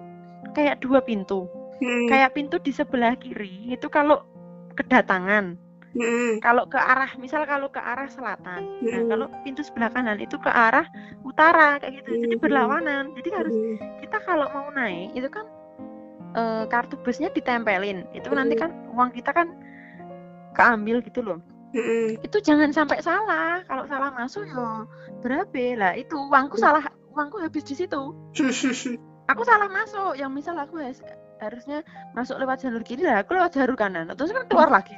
kayak dua pintu Hmm. kayak pintu di sebelah kiri itu kalau kedatangan Hmm. kalau ke arah misal kalau ke arah selatan. Nah Hmm. kalau pintu sebelah kanan itu ke arah utara kayak gitu. Jadi Hmm. berlawanan. Jadi harus kita kalau mau naik itu kan eh, kartu busnya ditempelin. Itu nanti kan uang kita kan keambil gitu loh. Itu jangan sampai salah. Kalau salah masuk ya berapa lah itu uangku salah uangku habis di situ. Aku salah masuk. Yang misal aku harusnya masuk lewat jalur kiri lah aku lewat jalur kanan. Terus kan keluar lagi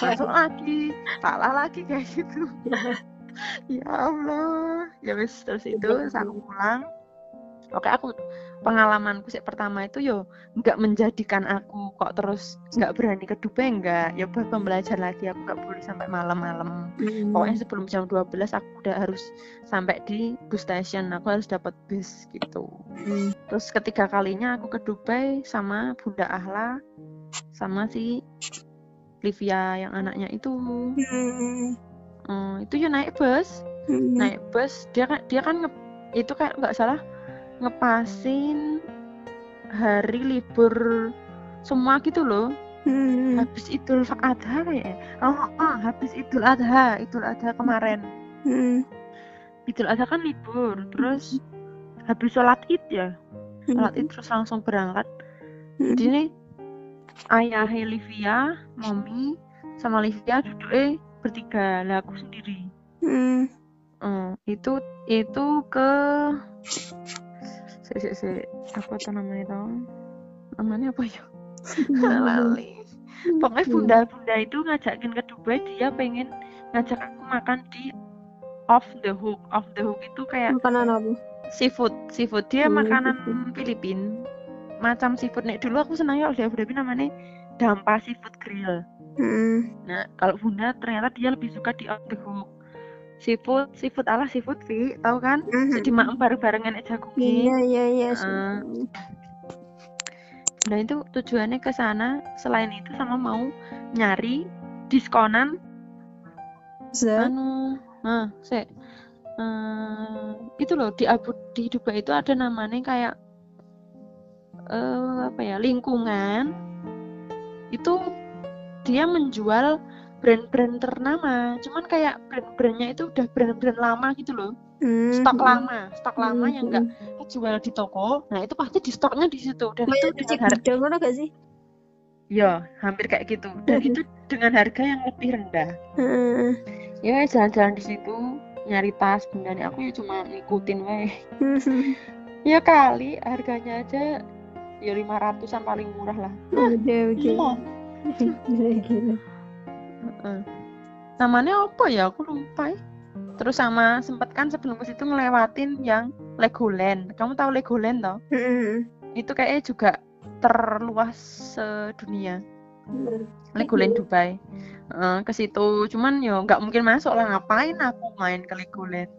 masuk lagi. Salah lagi kayak gitu. Ya Allah. Ya wis terus itu aku pulang. Oke aku pengalamanku sih pertama itu yo nggak menjadikan aku kok terus nggak berani ke Dubai enggak ya buat pembelajar lagi aku nggak boleh sampai malam-malam. Hmm. pokoknya sebelum jam 12 aku udah harus sampai di bus station aku harus dapat bus gitu. Hmm. terus ketiga kalinya aku ke Dubai sama Bunda Ahla sama si Livia yang anaknya itu Hmm. Hmm, itu ya naik bus Hmm. naik bus dia kan dia kan nge- itu kayak nggak salah ngepasin hari libur semua gitu loh Hmm. habis Idul Adha kayaknya oh, oh habis Idul Adha Idul Adha kemarin Hmm. Idul Adha kan libur terus habis sholat id ya sholat id terus langsung berangkat Hmm. jadi ayah Livia mami sama Livia duduknya bertiga. Lah aku sendiri. Hmm. Hmm, itu itu ke si, si, si, apa tuh namanya itu namanya apa ya? Lali. Pokoknya bunda bunda itu ngajakin ke Dubai dia pengen ngajak aku makan di off the hook. Off the hook itu kayak Makanan apa? seafood seafood. Dia Hmm, makanan. Filipin macam seafood. Nih dulu aku senang ya di Abu Dhabi namanya dampa seafood grill. Hmm. nah kalau bunda ternyata dia lebih suka di off the hook. Seafood seafood ala seafood Vi tahu kan? Jadi mak bareng-barengan aja Iya cooking iya iya. Eh, nah itu tujuannya ke sana. Selain itu sama mau nyari diskonan. Za. anu nah se. Eh, itu loh di Abu di Dubai itu ada namanya kayak eh apa ya lingkungan itu dia menjual brand-brand ternama. Cuman kayak brand-brandnya itu udah brand-brand lama gitu loh. Hmm. stok lama stok lama yang Hmm. enggak jual di toko. Nah itu pasti di stoknya di situ. Dan itu Kayak dengan harga mana gak sih? ya hampir kayak gitu. Dan itu dengan harga yang lebih rendah. Heeh. ya jalan-jalan di situ nyari tas benda aku ya cuma ngikutin weh ya kali harganya aja ya 500an paling murah lah. Oke oke. Gila. Gila gila. Heeh. namanya apa ya? Aku lupa ya. terus sama sempet kan sebelum ke situ ngelewatin yang Legoland. Kamu tahu Legoland toh? Itu kayaknya juga terluas sedunia. Legoland Dubai. Eh, ke situ. Cuman yo nggak mungkin masuk lah. Ngapain aku main ke Legoland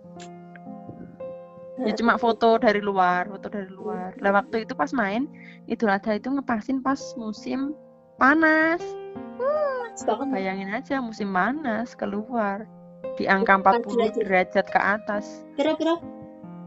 ya cuma foto dari luar foto dari luar. Lah waktu itu pas main Idul Adha itu ngepasin pas musim panas. Sekarang bayangin aja musim panas keluar di angka 40 derajat. ke atas. Kira-kira?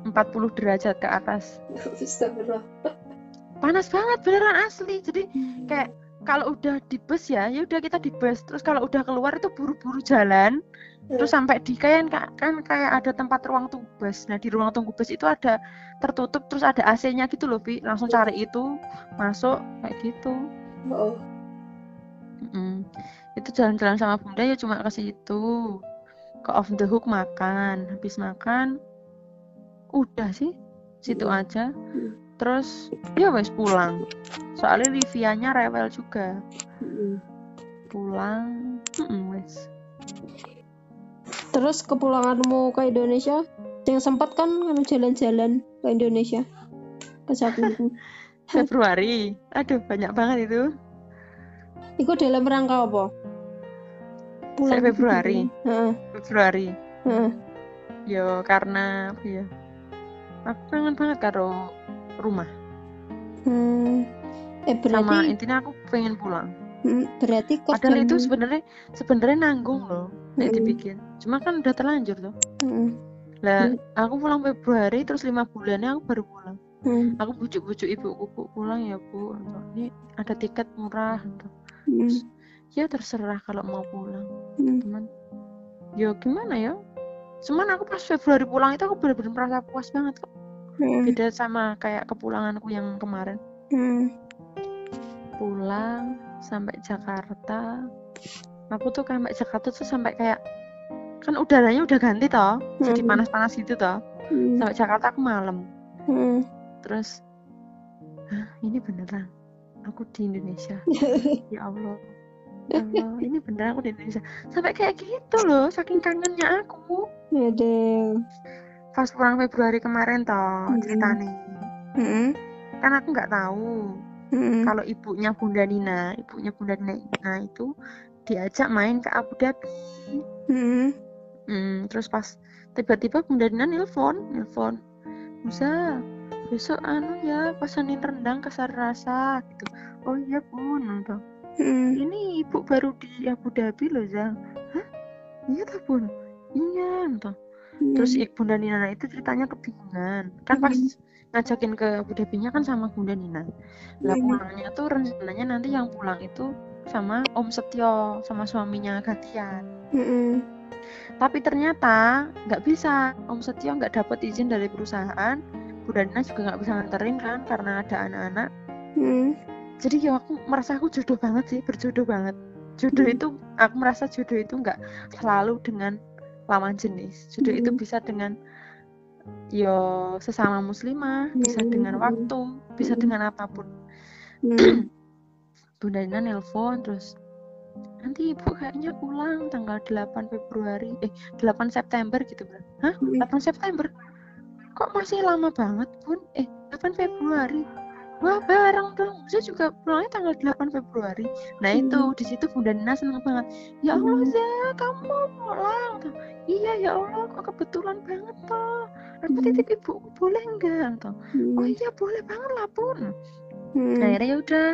40 derajat ke atas. Panas banget beneran asli. Jadi kayak kalau udah di bus ya ya udah kita di bus. Terus kalau udah keluar itu buru-buru jalan terus sampai di kayak kan kayak ada tempat ruang tunggu bus nah di ruang tunggu bus itu ada tertutup terus ada AC-nya gitu loh Vi langsung cari itu masuk kayak gitu. Oh Mm. itu jalan-jalan sama bunda ya cuma ke situ. Ke off the hook makan. Habis makan udah sih situ Mm. aja. Mm. terus ya wes pulang. Soalnya Livianya rewel juga. Mm. pulang Mm-mm, wes terus kepulanganmu ke Indonesia? Yang sempat kan kamu jalan-jalan ke Indonesia. Ke Jakarta. Februari. Aduh banyak banget itu. Iku dalam rangka apa? Saya Februari. Heeh, Februari. Heeh. yo karena ya? Aku kangen banget karo rumah. Hmm. Eh sama berarti intinya aku pengen pulang berarti kos padahal itu sebenarnya sebenarnya nanggung loh nek Mm-mm. dipikir cuma kan udah terlanjur tuh. Lah Mm. aku pulang Februari terus lima bulannya aku baru pulang. Heeh, aku bujuk-bujuk ibuku bu pulang ya bu. Ini ada tiket murah heeh, ya terserah kalau mau pulang. Heeh. cuman ya gimana ya? Cuman aku pas Februari pulang itu aku benar-benar merasa puas banget kok. Heeh, beda sama kayak kepulanganku yang kemarin. Heeh. pulang sampai Jakarta. Aku tuh sampai Jakarta tuh sampai kayak kan udaranya udah ganti toh jadi Hmm. panas-panas gitu toh. Hmm, sampai Jakarta aku malam. Hmm. terus Hah, ini beneran? Aku di Indonesia. Ya Allah. Ya Allah ini beneran aku di Indonesia? Sampai kayak gitu loh saking kangennya aku. Ada. pas pulang Februari kemarin toh Hmm. ceritanya Heeh, kan aku nggak tahu heeh. kalau ibunya Bunda Nina ibunya Bunda Nina itu diajak main ke Abu Dhabi Heeh. Hmm, terus pas tiba-tiba Bunda Nina nelpon nelpon Musa besok anu ya pesanin rendang ke Sarasa gitu oh iya bun gitu. Heeh. ini ibu baru di Abu Dhabi loh Zang hah iya tak bun iya terus Hmm. ik Bunda Nina itu ceritanya kebingungan kan pas ngajakin ke Abu Dhabi-nya kan sama Bunda Nina lah Hmm. pulangnya tuh rencananya nanti yang pulang itu sama Om Setio sama suaminya gantian Heeh. tapi ternyata nggak bisa Om Setio nggak dapat izin dari perusahaan Bunda Nina juga nggak bisa nganterin kan karena ada anak-anak Heeh. jadi ya aku merasa aku jodoh banget sih berjodoh banget jodoh Hmm. itu aku merasa jodoh itu nggak selalu dengan lawan jenis jodoh itu bisa dengan yo sesama muslimah bisa Hmm. dengan waktu bisa Hmm. dengan apa pun Heeh. Bunda Nina nelpon terus nanti ibu kayaknya pulang tanggal 8 Februari eh 8 September gitu bro hah Hmm. 8 September kok masih lama banget bun eh 8 Februari wah bareng dong saya juga pulangnya tanggal 8 Februari nah Hmm. itu di situ Bunda Nina seneng banget ya Allah Hmm. Kamu mau pulang iya ya Allah kok kebetulan banget toh aku Hmm. titip ibuku boleh enggak toh oh Heeh. iya boleh banget lah bun Heeh. Nah, akhirnya ya udah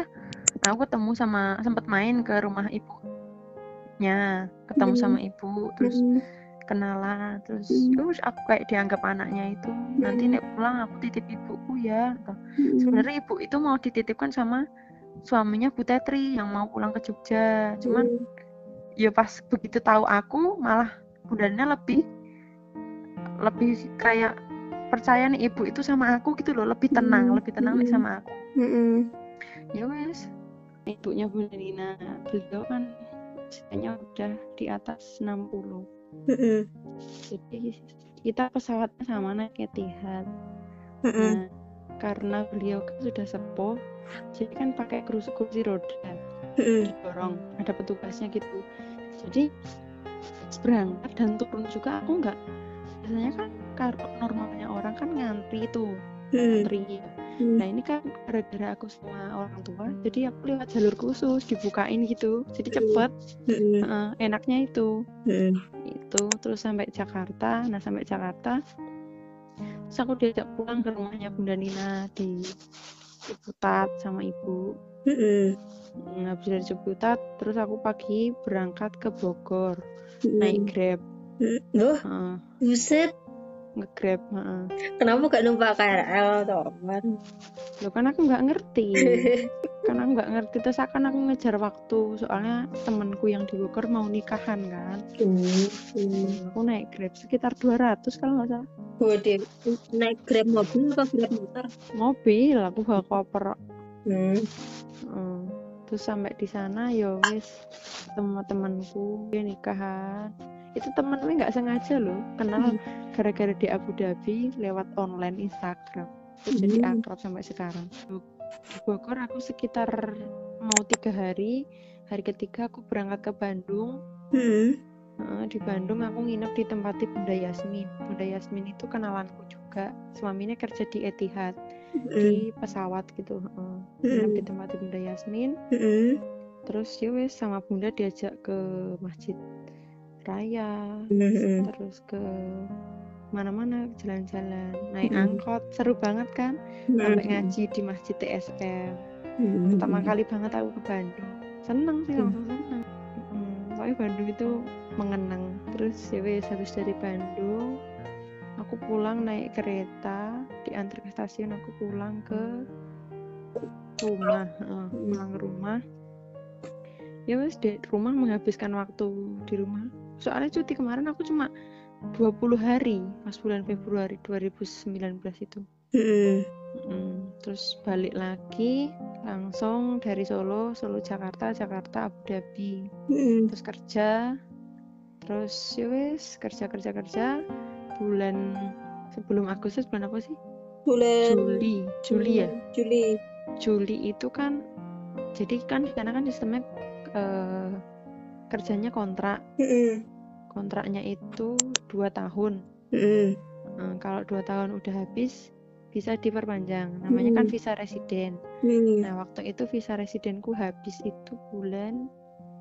aku ketemu sama sempat main ke rumah ibunya ketemu Hmm. sama ibu terus Heeh. kenalan terus Hmm. terus aku kayak dianggap anaknya itu nanti Hmm. nek pulang aku titip ibuku ya Gitu. Heeh. sebenarnya ibu itu mau dititipkan sama suaminya Bu Tetri yang mau pulang ke Jogja cuman ya pas begitu tahu aku malah bundanya lebih lebih kayak percaya nih ibu itu sama aku gitu loh lebih tenang Hmm. lebih tenang nih Hmm. sama aku Heeh. ya wes ibunya Bunda Nina beliau kan usianya udah di atas 60 Heeh. jadi kita pesawatnya sama naik Etihad Heeh. nah karena beliau kan sudah sepuh jadi kan pakai kursi kursi roda Heeh. dorong ada petugasnya gitu jadi berangkat dan turun juga aku nggak biasanya kan kalau normalnya orang kan ngantri tuh Heeh. ngantri Hmm. Nah ini kan gara-gara aku sama orang tua, jadi aku lewat jalur khusus dibukain gitu, jadi cepet. Heeh. Heeh, enaknya itu, itu terus sampai Jakarta. Nah sampai Jakarta, terus aku diajak pulang ke rumahnya Bunda Nina di Ciputat sama ibu. Nah, habis dari Ciputat, terus aku pagi berangkat ke Bogor, naik Grab, Loh, Heeh, buset. nge-Grab. heeh. Kenapa gak numpak KRL, toh? kan? Loh kan aku nggak ngerti. karena nggak ngerti terus akan aku ngejar waktu soalnya temenku yang di Bogor mau nikahan kan hmm. aku naik grab sekitar 200 kalau nggak salah dia naik grab mobil atau grab motor? mobil aku bawa koper Hmm. Hmm. terus sampai di sana ya wis ketemu temanku dia nikahan itu temennya nggak sengaja loh kenal Hmm. gara-gara di Abu Dhabi lewat online Instagram terus jadi Hmm. akrab sampai sekarang di Bogor aku sekitar mau tiga hari hari ketiga aku berangkat ke Bandung Hmm. Di Bandung aku nginep di tempatnya Bunda Yasmin Bunda Yasmin itu kenalanku juga suaminya kerja di Etihad Hmm. di pesawat gitu nginep di tempatnya Bunda Yasmin Hmm. terus ya wes sama bunda diajak ke masjid raya Hmm. terus ke mana-mana jalan-jalan naik Mm. angkot. Seru banget kan? Sampai ngaji di masjid TSM Hmm. pertama kali banget aku ke Bandung. Seneng sih Mm. langsung seneng. Mm, pokoknya Bandung itu mengenang. Terus ya wes habis dari Bandung aku pulang naik kereta diantar ke stasiun aku pulang ke rumah pulang ke rumah. Ya wes di rumah menghabiskan waktu di rumah soalnya cuti kemarin aku cuma 20 hari pas bulan Februari 2019 itu Hmm. Mm, terus balik lagi langsung dari Solo Solo Jakarta Jakarta Abu Dhabi Hmm. terus kerja terus ya wes kerja kerja kerja bulan sebelum Agustus bulan apa sih Bulan Juli Juli ya Juli. Juli itu kan jadi kan sana kan sistemnya eh, kerjanya kontrak Hmm. Kontraknya itu dua tahun Hmm. Eh, kalau dua tahun udah habis bisa diperpanjang namanya kan Hmm. visa residen Hmm. nah waktu itu visa residenku habis itu bulan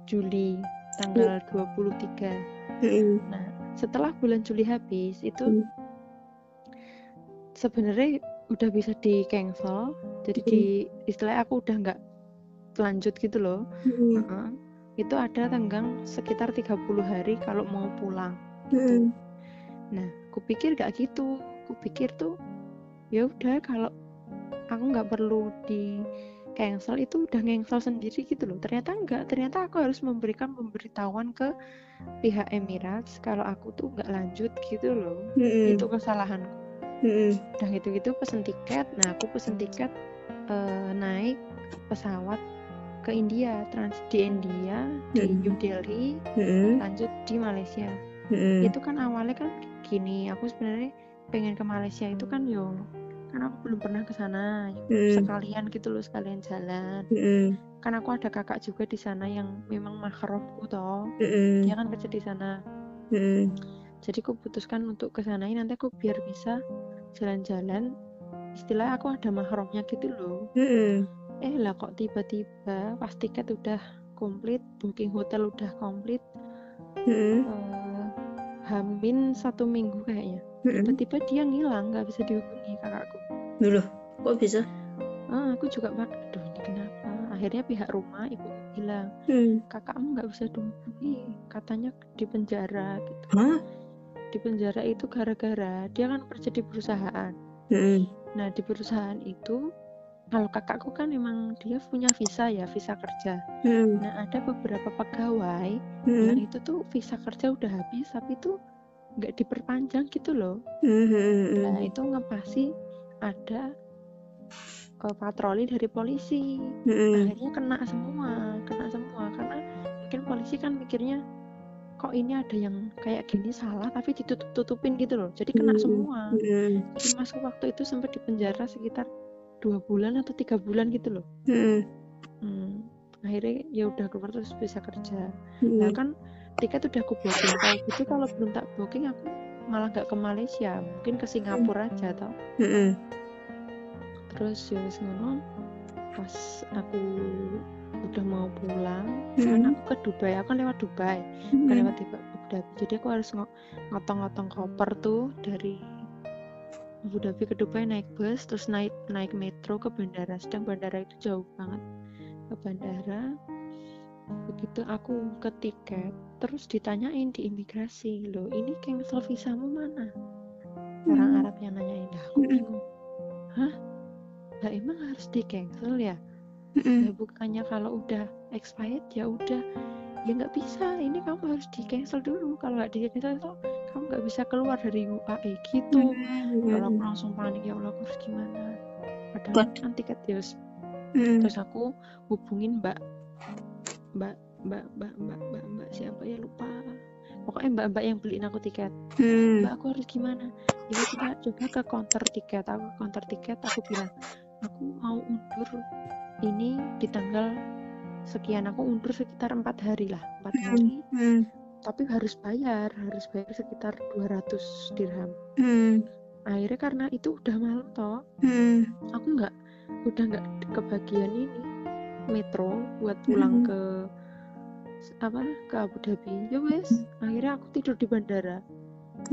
Juli tanggal 23 Hmm. nah setelah bulan Juli habis itu Hmm. sebenarnya udah bisa di cancel jadi di istilahnya aku udah nggak lanjut gitu loh Hmm. Heeh. Itu ada tenggang sekitar 30 hari kalau mau pulang. Hmm. nah kupikir gak gitu. Kupikir tuh ya udah kalau aku nggak perlu di cancel itu udah cancel sendiri gitu loh. Ternyata enggak ternyata aku harus memberikan pemberitahuan ke pihak Emirates kalau aku tuh nggak lanjut gitu loh. Hmm. itu kesalahanku Hmm. udah gitu-gitu pesen tiket. Nah aku pesen tiket eh, naik pesawat ke India transit di India di Hmm. New Delhi Hmm. lanjut di Malaysia Hmm. itu kan awalnya kan gini aku sebenarnya pengen ke Malaysia itu kan yo kan aku belum pernah ke sana Hmm. sekalian gitu loh sekalian jalan Hmm. kan aku ada kakak juga di sana yang memang mahramku toh Hmm. dia kan kerja di sana Hmm. jadi aku putuskan untuk ke sana nanti aku biar bisa jalan-jalan istilah aku ada mahramnya gitu loh Hmm. Eh lah kok tiba-tiba pas tiket udah komplit booking hotel udah komplit Hmm. eh, hamin satu minggu kayaknya Hmm. tiba-tiba dia ngilang nggak bisa dihubungi kakakku Dulu, kok bisa? ah aku juga pak aduh ini kenapa akhirnya pihak rumah ibu bilang Hmm. kakakmu nggak bisa dihubungi katanya di penjara gitu Hah? di penjara itu gara-gara dia kan kerja di perusahaan Hmm. nah di perusahaan itu kalau kakakku kan memang dia punya visa ya visa kerja Hmm. nah ada beberapa pegawai yang Hmm. itu tuh visa kerja udah habis tapi tuh nggak diperpanjang gitu loh Hmm. Nah, itu ngepasi ada eh, patroli dari polisi. Hmm. Akhirnya kena semua, kena semua karena mungkin polisi kan mikirnya kok ini ada yang kayak gini salah tapi ditutup-tutupin gitu loh. Jadi kena Hmm. semua. Hmm. Jadi masku waktu itu sempat di penjara sekitar dua bulan atau tiga bulan gitu loh. Hmm. Hmm. Akhirnya ya udah keluar terus bisa kerja. Nah Hmm. kan tiket udah aku booking. Kalau gitu kalau belum tak booking aku malah nggak ke Malaysia, mungkin ke Singapura aja tau. Hmm. terus ya ngono pas aku udah mau pulang Hmm. kan aku ke Dubai aku kan lewat Dubai kan Hmm. lewat tiba Abu Dhabi jadi aku harus ngo- ngotong-ngotong koper tuh dari Abu Dhabi ke Dubai naik bus terus naik naik metro ke bandara. Sedang bandara itu jauh banget ke bandara. Begitu aku ke tiket terus ditanyain di imigrasi loh ini cancel visamu mana? Orang Hmm. Arab yang nanyain dah aku bingung. Hah? Lah emang harus di cancel ya ya bukannya kalau udah expired ya udah. Ya nggak bisa ini kamu harus di cancel dulu. Kalau nggak di cancel kamu nggak bisa keluar dari UAE gitu. Kalau aku langsung panik. Ya Allah aku harus gimana? Padahal But- kan tiket ya Mm. terus aku hubungin mbak mbak mbak mbak mbak mbak, mbak siapa ya lupa. Pokoknya mbak mbak yang beliin aku tiket. Mm. mbak aku harus gimana? Ya kita coba ke counter tiket. Aku ke counter tiket aku bilang aku mau undur ini di tanggal sekian. Aku undur sekitar empat hari lah empat Hmm. hari. Mm. Tapi harus bayar harus bayar sekitar 200 dirham Mm. akhirnya karena itu udah malam toh Mm. aku nggak udah nggak kebagian ini metro buat pulang Mhm. ke apa ke Abu Dhabi ya wes akhirnya aku tidur di bandara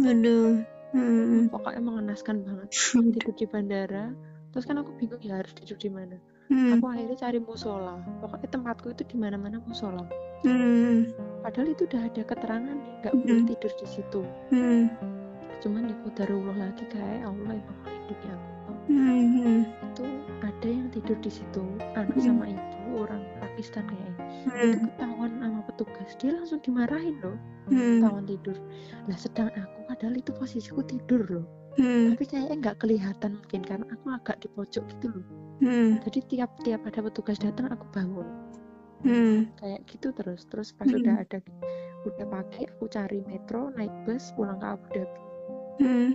Aduh. Mm. pokoknya mengenaskan banget tidur di bandara terus kan aku bingung ya harus tidur di mana Mm. aku akhirnya cari musola pokoknya tempatku itu di mana mana musola Mm. padahal itu udah ada keterangan nggak boleh Mhm. tidur di situ Mm. cuman ya qadarullah lagi kayak Allah emang melindungi aku Mm. itu ada yang tidur di situ anak Mhm. sama ibu orang Pakistan kayaknya itu Mm. ketahuan sama petugas dia langsung dimarahin loh Mm. ketahuan tidur lah sedang aku padahal itu posisiku tidur loh Mm. tapi kayaknya nggak kelihatan mungkin karena aku agak di pojok gitu loh Mm. jadi tiap tiap ada petugas datang aku bangun Mm. kayak gitu terus terus pas Mhm. udah ada udah pagi aku cari metro naik bus pulang ke Abu Dhabi Mm.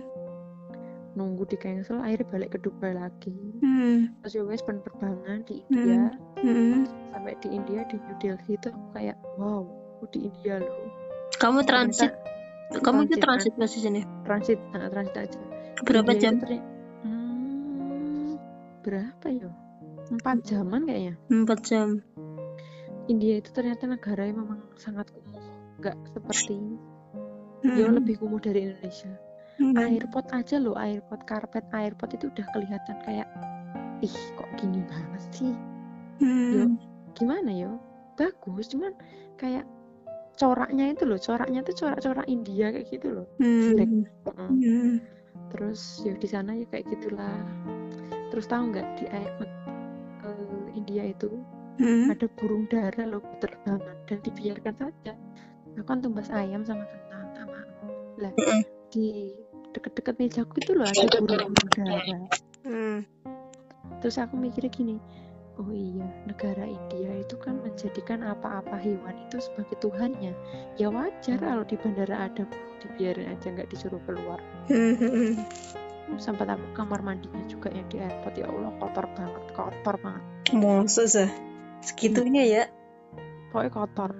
nunggu di cancel akhirnya balik ke Dubai lagi Mm. terus ya wes penerbangan di India Mm. sampai di India di New Delhi itu aku kayak wow aku di India loh Kamu transit, kamu itu transit, transit posisinya transit nah, transit aja berapa India jam? hmm, berapa ya empat jaman kayaknya Empat jam. India itu ternyata negara yang memang sangat kumuh nggak seperti Hmm. ya lebih kumuh dari Indonesia Hmm. airport aja loh airport karpet airport itu udah kelihatan kayak ih kok gini banget sih Hmm. gimana yo bagus cuman kayak coraknya itu loh coraknya tuh corak-corak India kayak gitu loh Hmm. Hmm. Terus ya di sana ya kayak gitulah terus tahu nggak di airport eh, India itu Hmm. ada burung dara loh berterbangan dan dibiarkan saja aku kan tumbas ayam sama kentang sama lah Mm-mm. di deket-deket mejaku itu loh ada burung-burung dara Hmm. terus aku mikirnya gini oh iya negara India itu kan menjadikan apa-apa hewan itu sebagai tuhannya ya wajar kalau di bandara ada burung dibiarin aja nggak disuruh keluar Hmm. Hmm. sempat aku kamar mandinya juga yang di airport ya Allah kotor banget kotor banget Masa sih? Segitunya ya? pokoknya kotor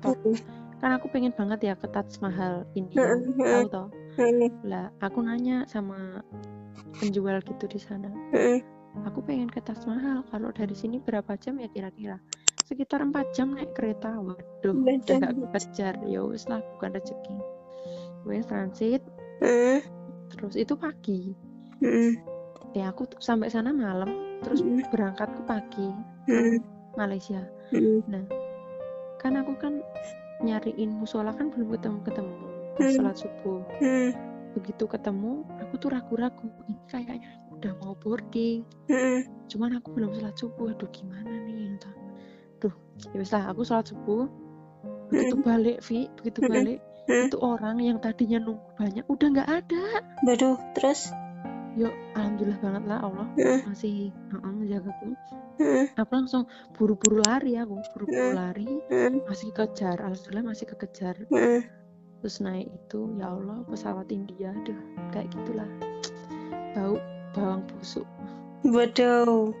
kotor. kan aku pengen banget ya ke Taj Mahal India Mm-mm. tahu toh lah aku nanya sama penjual gitu di sana aku pengen ke Taj Mahal kalau dari sini berapa jam ya kira-kira sekitar empat jam naik kereta waduh Waduh. udah gak kejar ya wis lah bukan rezeki wes transit Hmm. terus itu pagi Hmm. ya aku tuh sampai sana malam terus Mm. berangkat ke pagi Hmm. Malaysia Hmm. kan aku kan nyariin musola kan belum ketemu ketemu Hmm. sholat subuh Hmm. begitu ketemu aku tuh ragu-ragu ini kayaknya udah mau boarding Hmm. cuman aku belum sholat subuh aduh gimana nih entah duh ya wis lah aku sholat subuh begitu balik Vi begitu balik Mm. Itu orang yang tadinya nunggu banyak udah nggak ada Waduh, terus? yuk alhamdulillah banget lah Allah Hmm. masih uh menjagaku Hmm. aku langsung buru-buru lari aku buru-buru lari Hmm. masih kejar alhamdulillah masih kekejar Hmm. terus naik itu ya Allah pesawat India aduh kayak gitulah bau bawang busuk Waduh.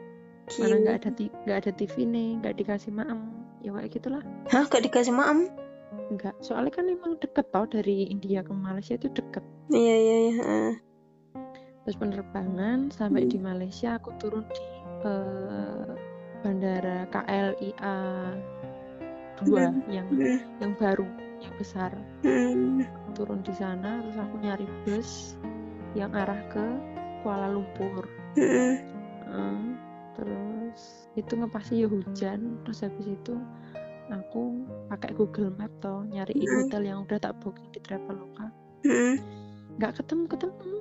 mana Gila. nggak ada nggak ada TV nih nggak dikasih maem ya kayak gitulah Hah, gak dikasih maem? Enggak, soalnya kan emang deket tau dari India ke Malaysia itu deket. Iya, iya, iya. Terus penerbangan sampai Hmm. di Malaysia aku turun di eh, bandara KLIA 2 yang Hmm. yang baru, yang besar. Hmm. Turun di sana terus aku nyari bus yang arah ke Kuala Lumpur. Hmm. Eh, terus itu ngepasnya ya hujan, terus habis itu aku pakai Google Map toh nyariin Hmm. hotel yang udah tak booking di Traveloka. Nggak ketemu ketemu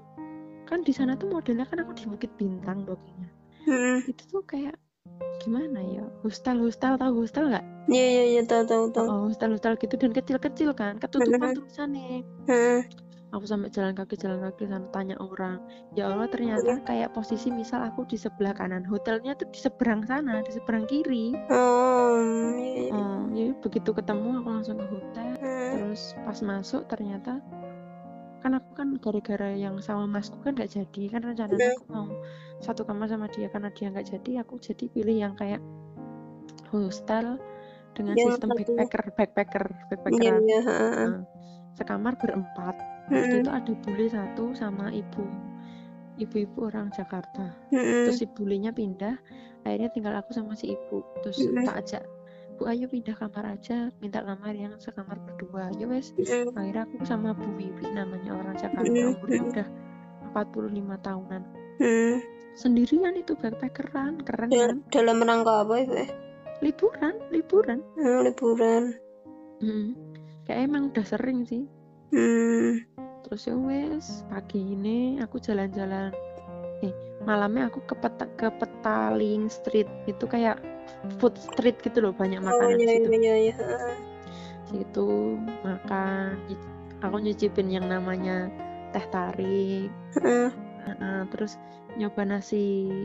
kan di sana tuh modelnya kan aku di Bukit Bintang bookingnya Hmm. itu tuh kayak gimana ya hostel hostel tahu hostel nggak Iya iya iya tahu tahu tahu. oh hostel hostel gitu dan kecil kecil kan ketutupan tulisannya Heeh. Aku sampai jalan kaki jalan kaki sana tanya orang ya Allah ternyata kayak posisi misal aku di sebelah kanan hotelnya tuh di seberang sana di seberang kiri Oh, iya, oh ya begitu ketemu aku langsung ke hotel Heeh. terus pas masuk ternyata kan aku kan gara-gara yang sama masku kan nggak jadi kan rencananya aku mau satu kamar sama dia karena dia nggak jadi aku jadi pilih yang kayak hostel dengan Yang sistem backpacker backpacker Iya backpackeran iya. heeh. Nah, sekamar berempat. Waktu itu ada bule satu sama ibu. Ibu-ibu orang Jakarta. Terus si bulenya pindah. Akhirnya tinggal aku sama si ibu. Terus tak ajak bu ayo pindah kamar aja. Minta kamar yang sekamar berdua. Ya wes. Akhirnya aku sama Bu Wiwi namanya orang Jakarta. Umurnya udah 45 tahunan. Sendirian itu backpackeran keren Dal- kan? Dalam rangka apa ibu? eh? liburan liburan. Hmm, liburan. Hmm. kayak emang udah sering sih Hmm. terus ya wes pagi ini aku jalan-jalan eh malamnya aku ke peta, ke Petaling Street itu kayak food street gitu loh banyak Oh makanan di iya situ iya iya. situ makan aku nyicipin yang namanya teh tarik. Heeh, terus nyoba nasi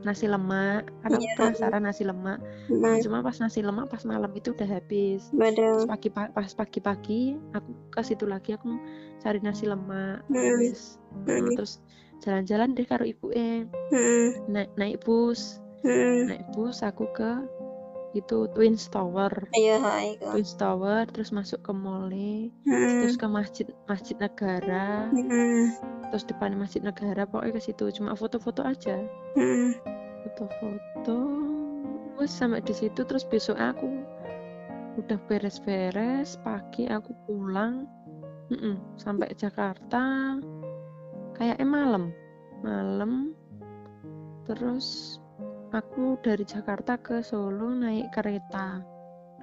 nasi lemak karena aku Iya. penasaran nasi lemak Heeh. cuma pas nasi lemak pas malam itu udah habis. Terus pagi pa- pas pagi-pagi aku ke situ lagi aku cari nasi lemak wis. Nah, Hmm. terus jalan-jalan deh karo ibu eh Heeh. naik naik bus Heeh. naik bus aku ke itu Twin Tower Iya. Twin Tower terus masuk ke mall Heeh. terus ke masjid masjid negara Heeh. terus depan masjid negara pokoknya ke situ cuma foto-foto aja Heeh. foto-foto wes sampai di situ terus besok aku udah beres-beres pagi aku pulang Mm-mm, sampai Jakarta kayaknya malam malam terus aku dari Jakarta ke Solo naik kereta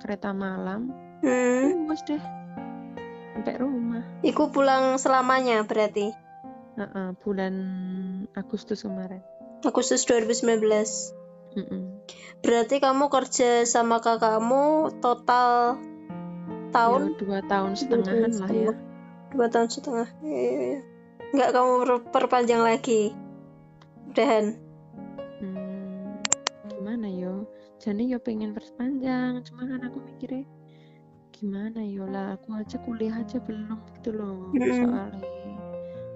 kereta malam Heeh. wes deh sampai rumah Iku pulang selamanya berarti. Heeh, bulan Agustus kemarin Agustus 2019. Mm-mm. Berarti kamu kerja sama kakakmu total tahun Ya, dua tahun setengahan lah ya dua tahun setengah. Iya, iya, iya. Nggak kamu per- perpanjang lagi. Udahan. Jadi yo pengen perpanjang, cuma kan aku mikirnya gimana yo lah, aku aja kuliah aja belum gitu loh Mm-mm. soalnya.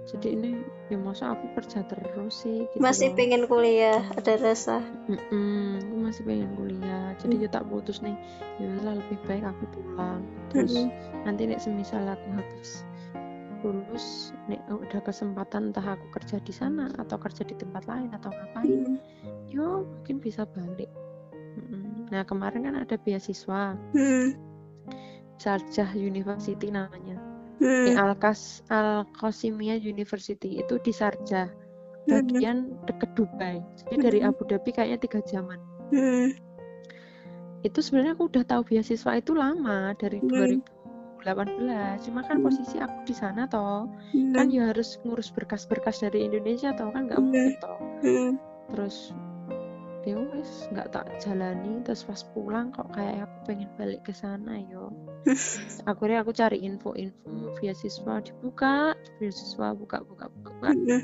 Jadi ini ya masa aku kerja terus sih gitu Masih loh. pengen kuliah, ada rasa. Mm-mm, aku masih pengen kuliah. Jadi Mm. ya tak putus nih. Ya lah lebih baik aku pulang. Terus Mm-mm. nanti nek semisal aku habis lulus, nek udah kesempatan entah aku kerja di sana atau kerja di tempat lain atau ngapain, yo mungkin bisa balik. Nah kemarin kan ada beasiswa Hmm. Sarjah University namanya. Hmm. Eh, Alkas Al Qasimiyah University itu di Sarjah bagian deket Dubai. Jadi dari Mhm. Abu Dhabi kayaknya tiga jaman. Hmm. Itu sebenarnya aku udah tahu beasiswa itu lama dari Hmm. 2018. Cuma kan Hmm. posisi aku di sana toh, Hmm. kan ya harus ngurus berkas-berkas dari Indonesia toh kan nggak Hmm. mungkin toh. Hmm. terus ya wes nggak tak jalani terus pas pulang kok kayak aku pengen balik ke sana yo akhirnya aku cari info-info beasiswa dibuka beasiswa buka buka buka, buka.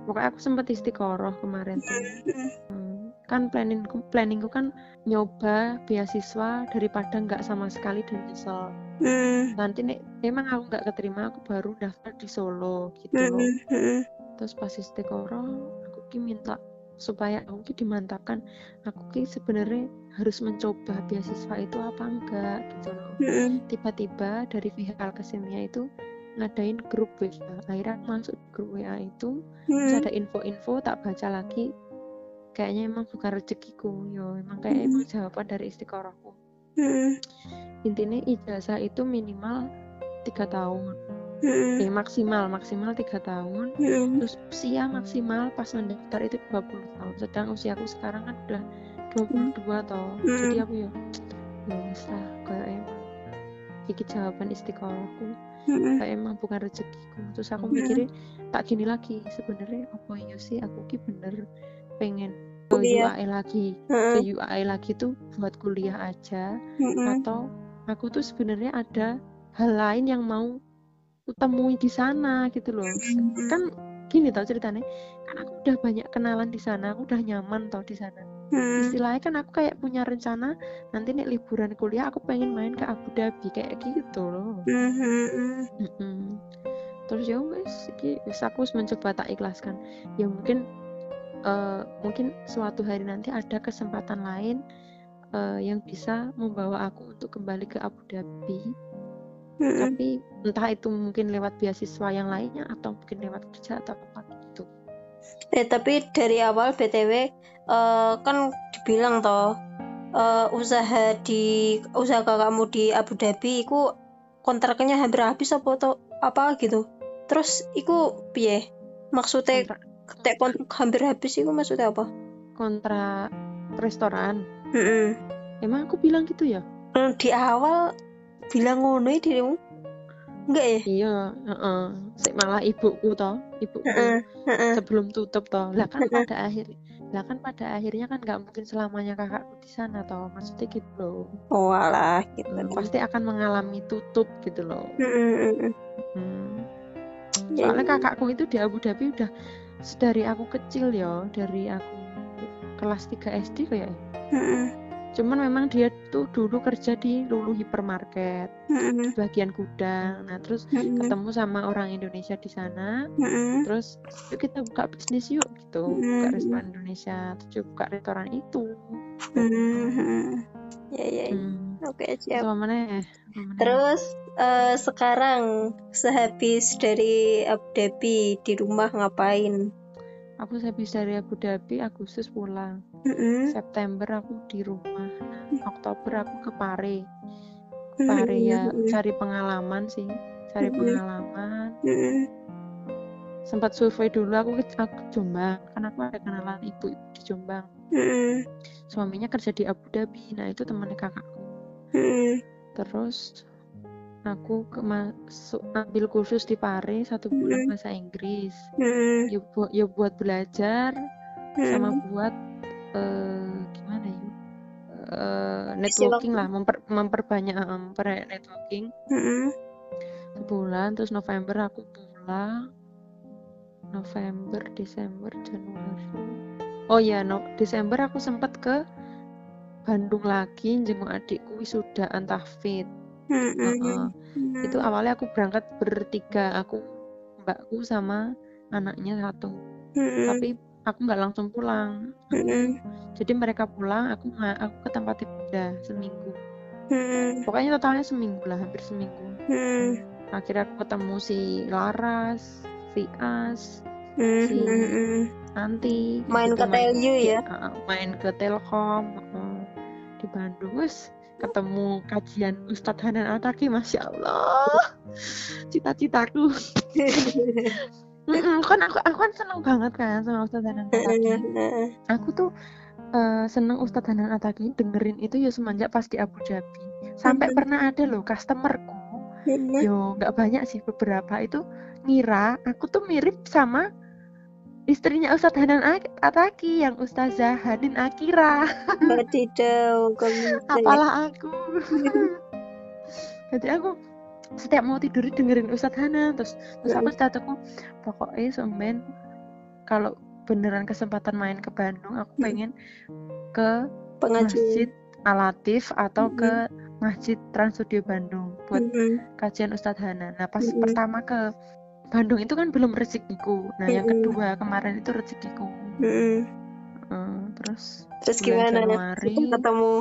Pokoknya aku sempet istiqoroh kemarin tuh Hmm. Hmm, kan planningku planningku kan nyoba beasiswa daripada nggak sama sekali dan nyesel Hmm. nanti nih emang aku nggak keterima aku baru daftar di Solo gitu loh terus pas istiqoroh aku ki minta supaya aku ki dimantapkan aku ki sebenarnya harus mencoba beasiswa itu apa enggak? Gitu loh. Tiba-tiba dari pihak Alkesemia itu ngadain grup WA akhirnya masuk grup WA itu terus ada info-info tak baca lagi. Kayaknya emang bukan rezekiku yo. Emang kayak emang jawaban dari istiqorohku. Intinya ijazah itu minimal tiga tahun Hmm. eh maksimal maksimal tiga tahun. Hmm. terus usia maksimal pas mendaftar itu 20 tahun. Sedang usiaku sekarang kan udah 22 toh. Hmm. jadi aku ya ya wis lah kayak emang. Iki jawaban istiqorohku. Kayak emang bukan rezekiku. Terus aku mikirnya tak gini lagi sebenarnya apa iya sih? Aku ki bener pengen ke Kuliah. UAE lagi. Ke UAE lagi tuh buat kuliah aja. Atau aku tuh sebenarnya ada hal lain yang mau temui di sana gitu loh kan gini tau ceritanya kan aku udah banyak kenalan di sana aku udah nyaman tau di sana Mm-mm. istilahnya kan aku kayak punya rencana nanti nih liburan kuliah aku pengen main ke Abu Dhabi kayak gitu loh. Mm-mm. terus ya wes wis aku mencoba tak ikhlaskan ya mungkin eh, mungkin suatu hari nanti ada kesempatan lain eh, yang bisa membawa aku untuk kembali ke Abu Dhabi Mm-mm. tapi entah itu mungkin lewat beasiswa yang lainnya atau mungkin lewat kerja atau apa gitu Eh tapi dari awal BTW eh, kan dibilang toh eh, usaha di usaha kamu di Abu Dhabi iku kontraknya hampir habis apa to apa gitu. Terus iku piye? Maksudnya kontrak kontrak hampir habis iku maksudnya apa? kontrak restoran Mm-mm. emang aku bilang gitu ya Eh, Di awal bilang ngono ya dirimu? Enggak ya? iya heeh. Sik malah ibuku toh ibuku Heeh, heeh. sebelum tutup toh lah kan pada akhir lah kan pada akhirnya kan nggak mungkin selamanya kakakku di sana toh maksudnya gitu loh Oh alah gitu. Hmm, pasti akan mengalami tutup gitu loh Mm-mm, mm-mm. Hmm. Ya, soalnya kakakku itu di Abu Dhabi udah dari aku kecil ya dari aku kelas 3 SD kayak mm-mm, cuman memang dia tuh dulu kerja di Lulu Hypermarket mm-mm, di bagian gudang nah terus mm-mm, ketemu sama orang Indonesia di sana mm-mm. terus yuk kita buka bisnis yuk gitu Hmm. buka restoran Indonesia terus buka restoran itu. Ya ya. ya. hmm. Oke siap. Sama mana ya? Mana? Terus eh, sekarang sehabis dari Abu Dhabi di rumah ngapain? Aku habis dari Abu Dhabi Agustus pulang Mm-mm. September aku di rumah nah, Oktober aku ke Pare Hmm, Pare ya Mm-mm. cari pengalaman sih cari Mm-mm. pengalaman Mm-mm. sempat survei dulu aku ke aku ke Jombang kan aku ada kenalan ibu di Jombang Mm-mm. suaminya kerja di Abu Dhabi nah itu temannya kakakku Mm-mm. terus aku ke masuk ambil kursus di Pare satu bulan Mm. bahasa Inggris Mm-mm. ya buat ya buat belajar sama Mm-mm. buat eh, gimana ya Eh, networking lah memper, memperbanyak memperbanyak networking Mm-mm. sebulan terus November aku pulang November Desember Januari oh ya no Desember aku sempat ke Bandung lagi jenguk adikku Heeh. Mm-mm. itu awalnya aku berangkat bertiga aku mbakku sama anaknya satu Mm-mm. tapi aku nggak langsung pulang Mm-mm. jadi mereka pulang aku nggak aku ke tempat ibunda seminggu Mm-mm. pokoknya totalnya seminggu lah hampir seminggu Mm-mm. akhirnya aku ketemu si Laras si As Mm-mm. Nanti Main ke Telyu ya? main ke Telkom heeh. di Bandung wes ketemu kajian Ustadz Hanan Ataki Masya Allah. Cita-citaku. Mm-mm, kan aku aku kan seneng banget kan sama Ustadz Hanan Ataki aku tuh eh, seneng Ustadz Hanan Ataki dengerin itu ya semenjak pas di Abu Dhabi. Sampai Mhm. pernah ada loh customerku. Mm-mm. yo nggak banyak sih beberapa itu ngira aku tuh mirip sama istrinya Ustadz Hanan Ak- Ataki yang Ustazah Hanin Akira kamu apalah aku jadi aku setiap mau tidur dengerin Ustadz Hanan terus terus aku statusku pokoknya semen kalau beneran kesempatan main ke Bandung aku Hmm. pengen ke pengajian. Masjid Alatif atau ke Masjid Trans Studio Bandung buat Mm-mm. kajian Ustadz Hanan. Nah pas pertama ke Bandung itu kan belum rezekiku. Nah yang kedua kemarin itu rezekiku. Mm-mm. Eh, terus Terus gimana? Januari. Kita ketemu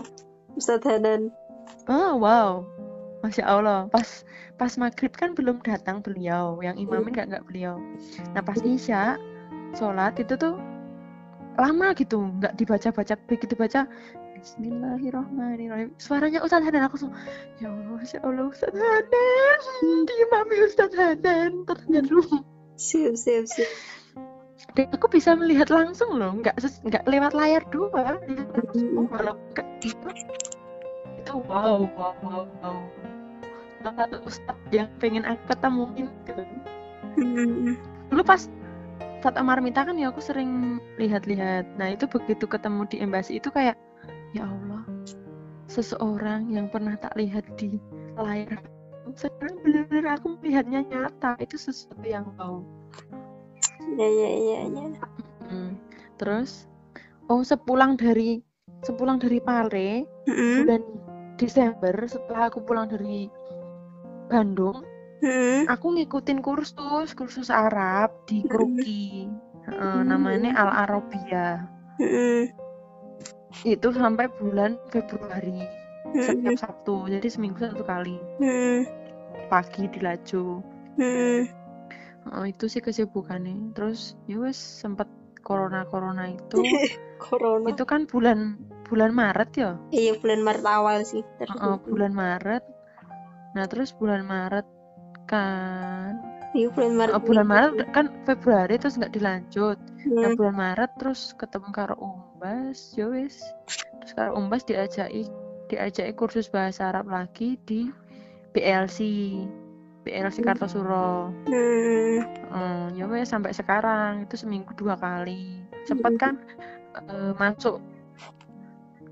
Ustadz Hanan. Oh wow, masya Allah. Pas pas maghrib kan belum datang beliau, yang Hmm. imamin nggak nggak beliau. Nah pas isya sholat itu tuh lama gitu, nggak dibaca-baca begitu baca. Bismillahirrahmanirrahim. Suaranya Ustadz Hanan aku langsung, ya Allah, masya Allah Ustadz Hanan, diimami Ustadz Hanan ternyata. Siap, siap, siap. dan aku bisa melihat langsung loh nggak nggak lewat layar dua langsung kalau itu wow wow wow wow. Salah satu ustadz yang pengen aku ketemuin gitu. Mm-mm. dulu pas saat Amarmita kan ya aku sering lihat-lihat. Nah itu begitu ketemu di embasi itu kayak ya Allah seseorang yang pernah tak lihat di layar sekarang benar-benar aku melihatnya nyata itu sesuatu yang wow ya ya ya ya Hmm. terus oh sepulang dari sepulang dari Pare Mm-mm. bulan Desember setelah aku pulang dari Bandung Mm-mm. aku ngikutin kursus kursus Arab di. Kruki Mm. namanya Al Arabia Mm-mm. Itu sampai bulan Februari setiap. Sabtu jadi seminggu satu kali. Pagi di Lajo Mm-mm. Oh, itu sih kesibukannya. Terus ya wes sempet corona corona itu. Corona. Itu kan bulan bulan Maret ya? Iya bulan Maret awal sih terus. Heeh, bulan Maret. Nah terus bulan Maret kan iya bulan Maret eh, bulan Maret udah- kan Februari terus nggak dilanjut. Nah Hmm. bulan Maret terus ketemu karo Umbas ya wes terus karo Umbas diajaki diajaki kursus bahasa Arab lagi di BLC BLC Kartosuro. Hmm. Eh, ya wes sampai sekarang. Itu seminggu dua kali. Sempat kan eh, masuk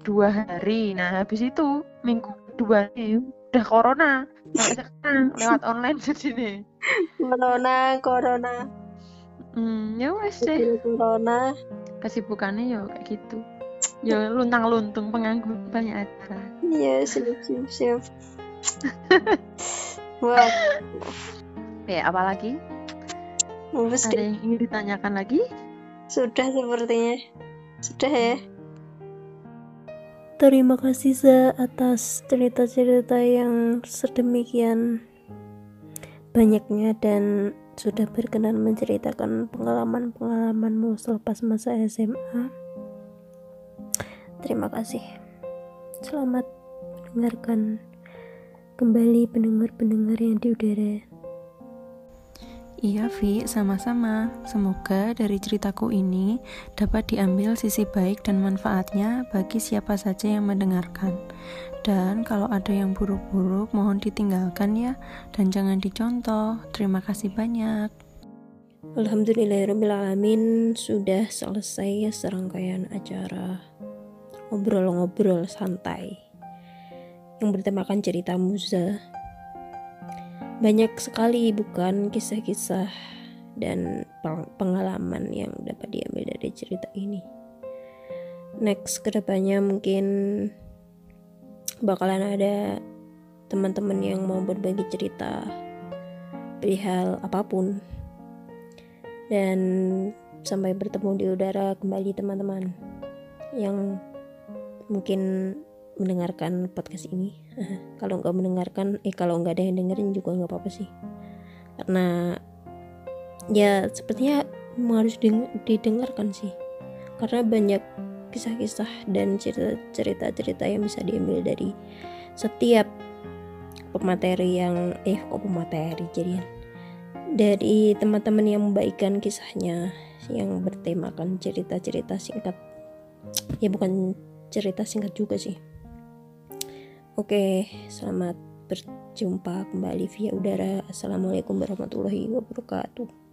dua hari. Nah habis itu minggu kedua udah corona lewat online di sini. Corona corona. Hmm, ya wes sih corona. Kesibukannya ya kayak gitu. Ya luntang luntung pengangguran banyak acara. Iya siap siap siap. Wah. Ya apalagi? Wes ada yang ingin ditanyakan lagi? Sudah sepertinya. Sudah ya Terima kasih Za atas cerita-cerita yang sedemikian banyaknya dan sudah berkenan menceritakan pengalaman-pengalamanmu selepas masa SMA. Terima kasih. Selamat mendengarkan kembali pendengar-pendengar yang di udara. Iya, Vi, sama-sama. Semoga dari ceritaku ini dapat diambil sisi baik dan manfaatnya bagi siapa saja yang mendengarkan. Dan kalau ada yang buruk-buruk, mohon ditinggalkan ya, dan jangan dicontoh. Terima kasih banyak. Alhamdulillahirrahmanirrahim sudah selesai serangkaian acara ngobrol-ngobrol santai yang bertemakan cerita Muza. Banyak sekali bukan kisah-kisah dan peng- pengalaman yang dapat diambil dari cerita ini. Next ke depannya mungkin bakalan ada teman-teman yang mau berbagi cerita perihal apa pun dan sampai bertemu di udara kembali teman-teman yang mungkin mendengarkan podcast ini. Kalau nggak mendengarkan eh kalau nggak ada yang dengerin juga nggak apa-apa sih. Karena ya sepertinya harus deng- didengarkan sih. Karena banyak kisah-kisah dan cerita-cerita yang bisa diambil dari setiap pemateri yang eh kok pemateri jadian dari teman-teman yang membaikkan kisahnya yang bertemakan cerita-cerita singkat. Ya bukan cerita singkat juga sih oke selamat berjumpa kembali via udara. Assalamualaikum warahmatullahi wabarakatuh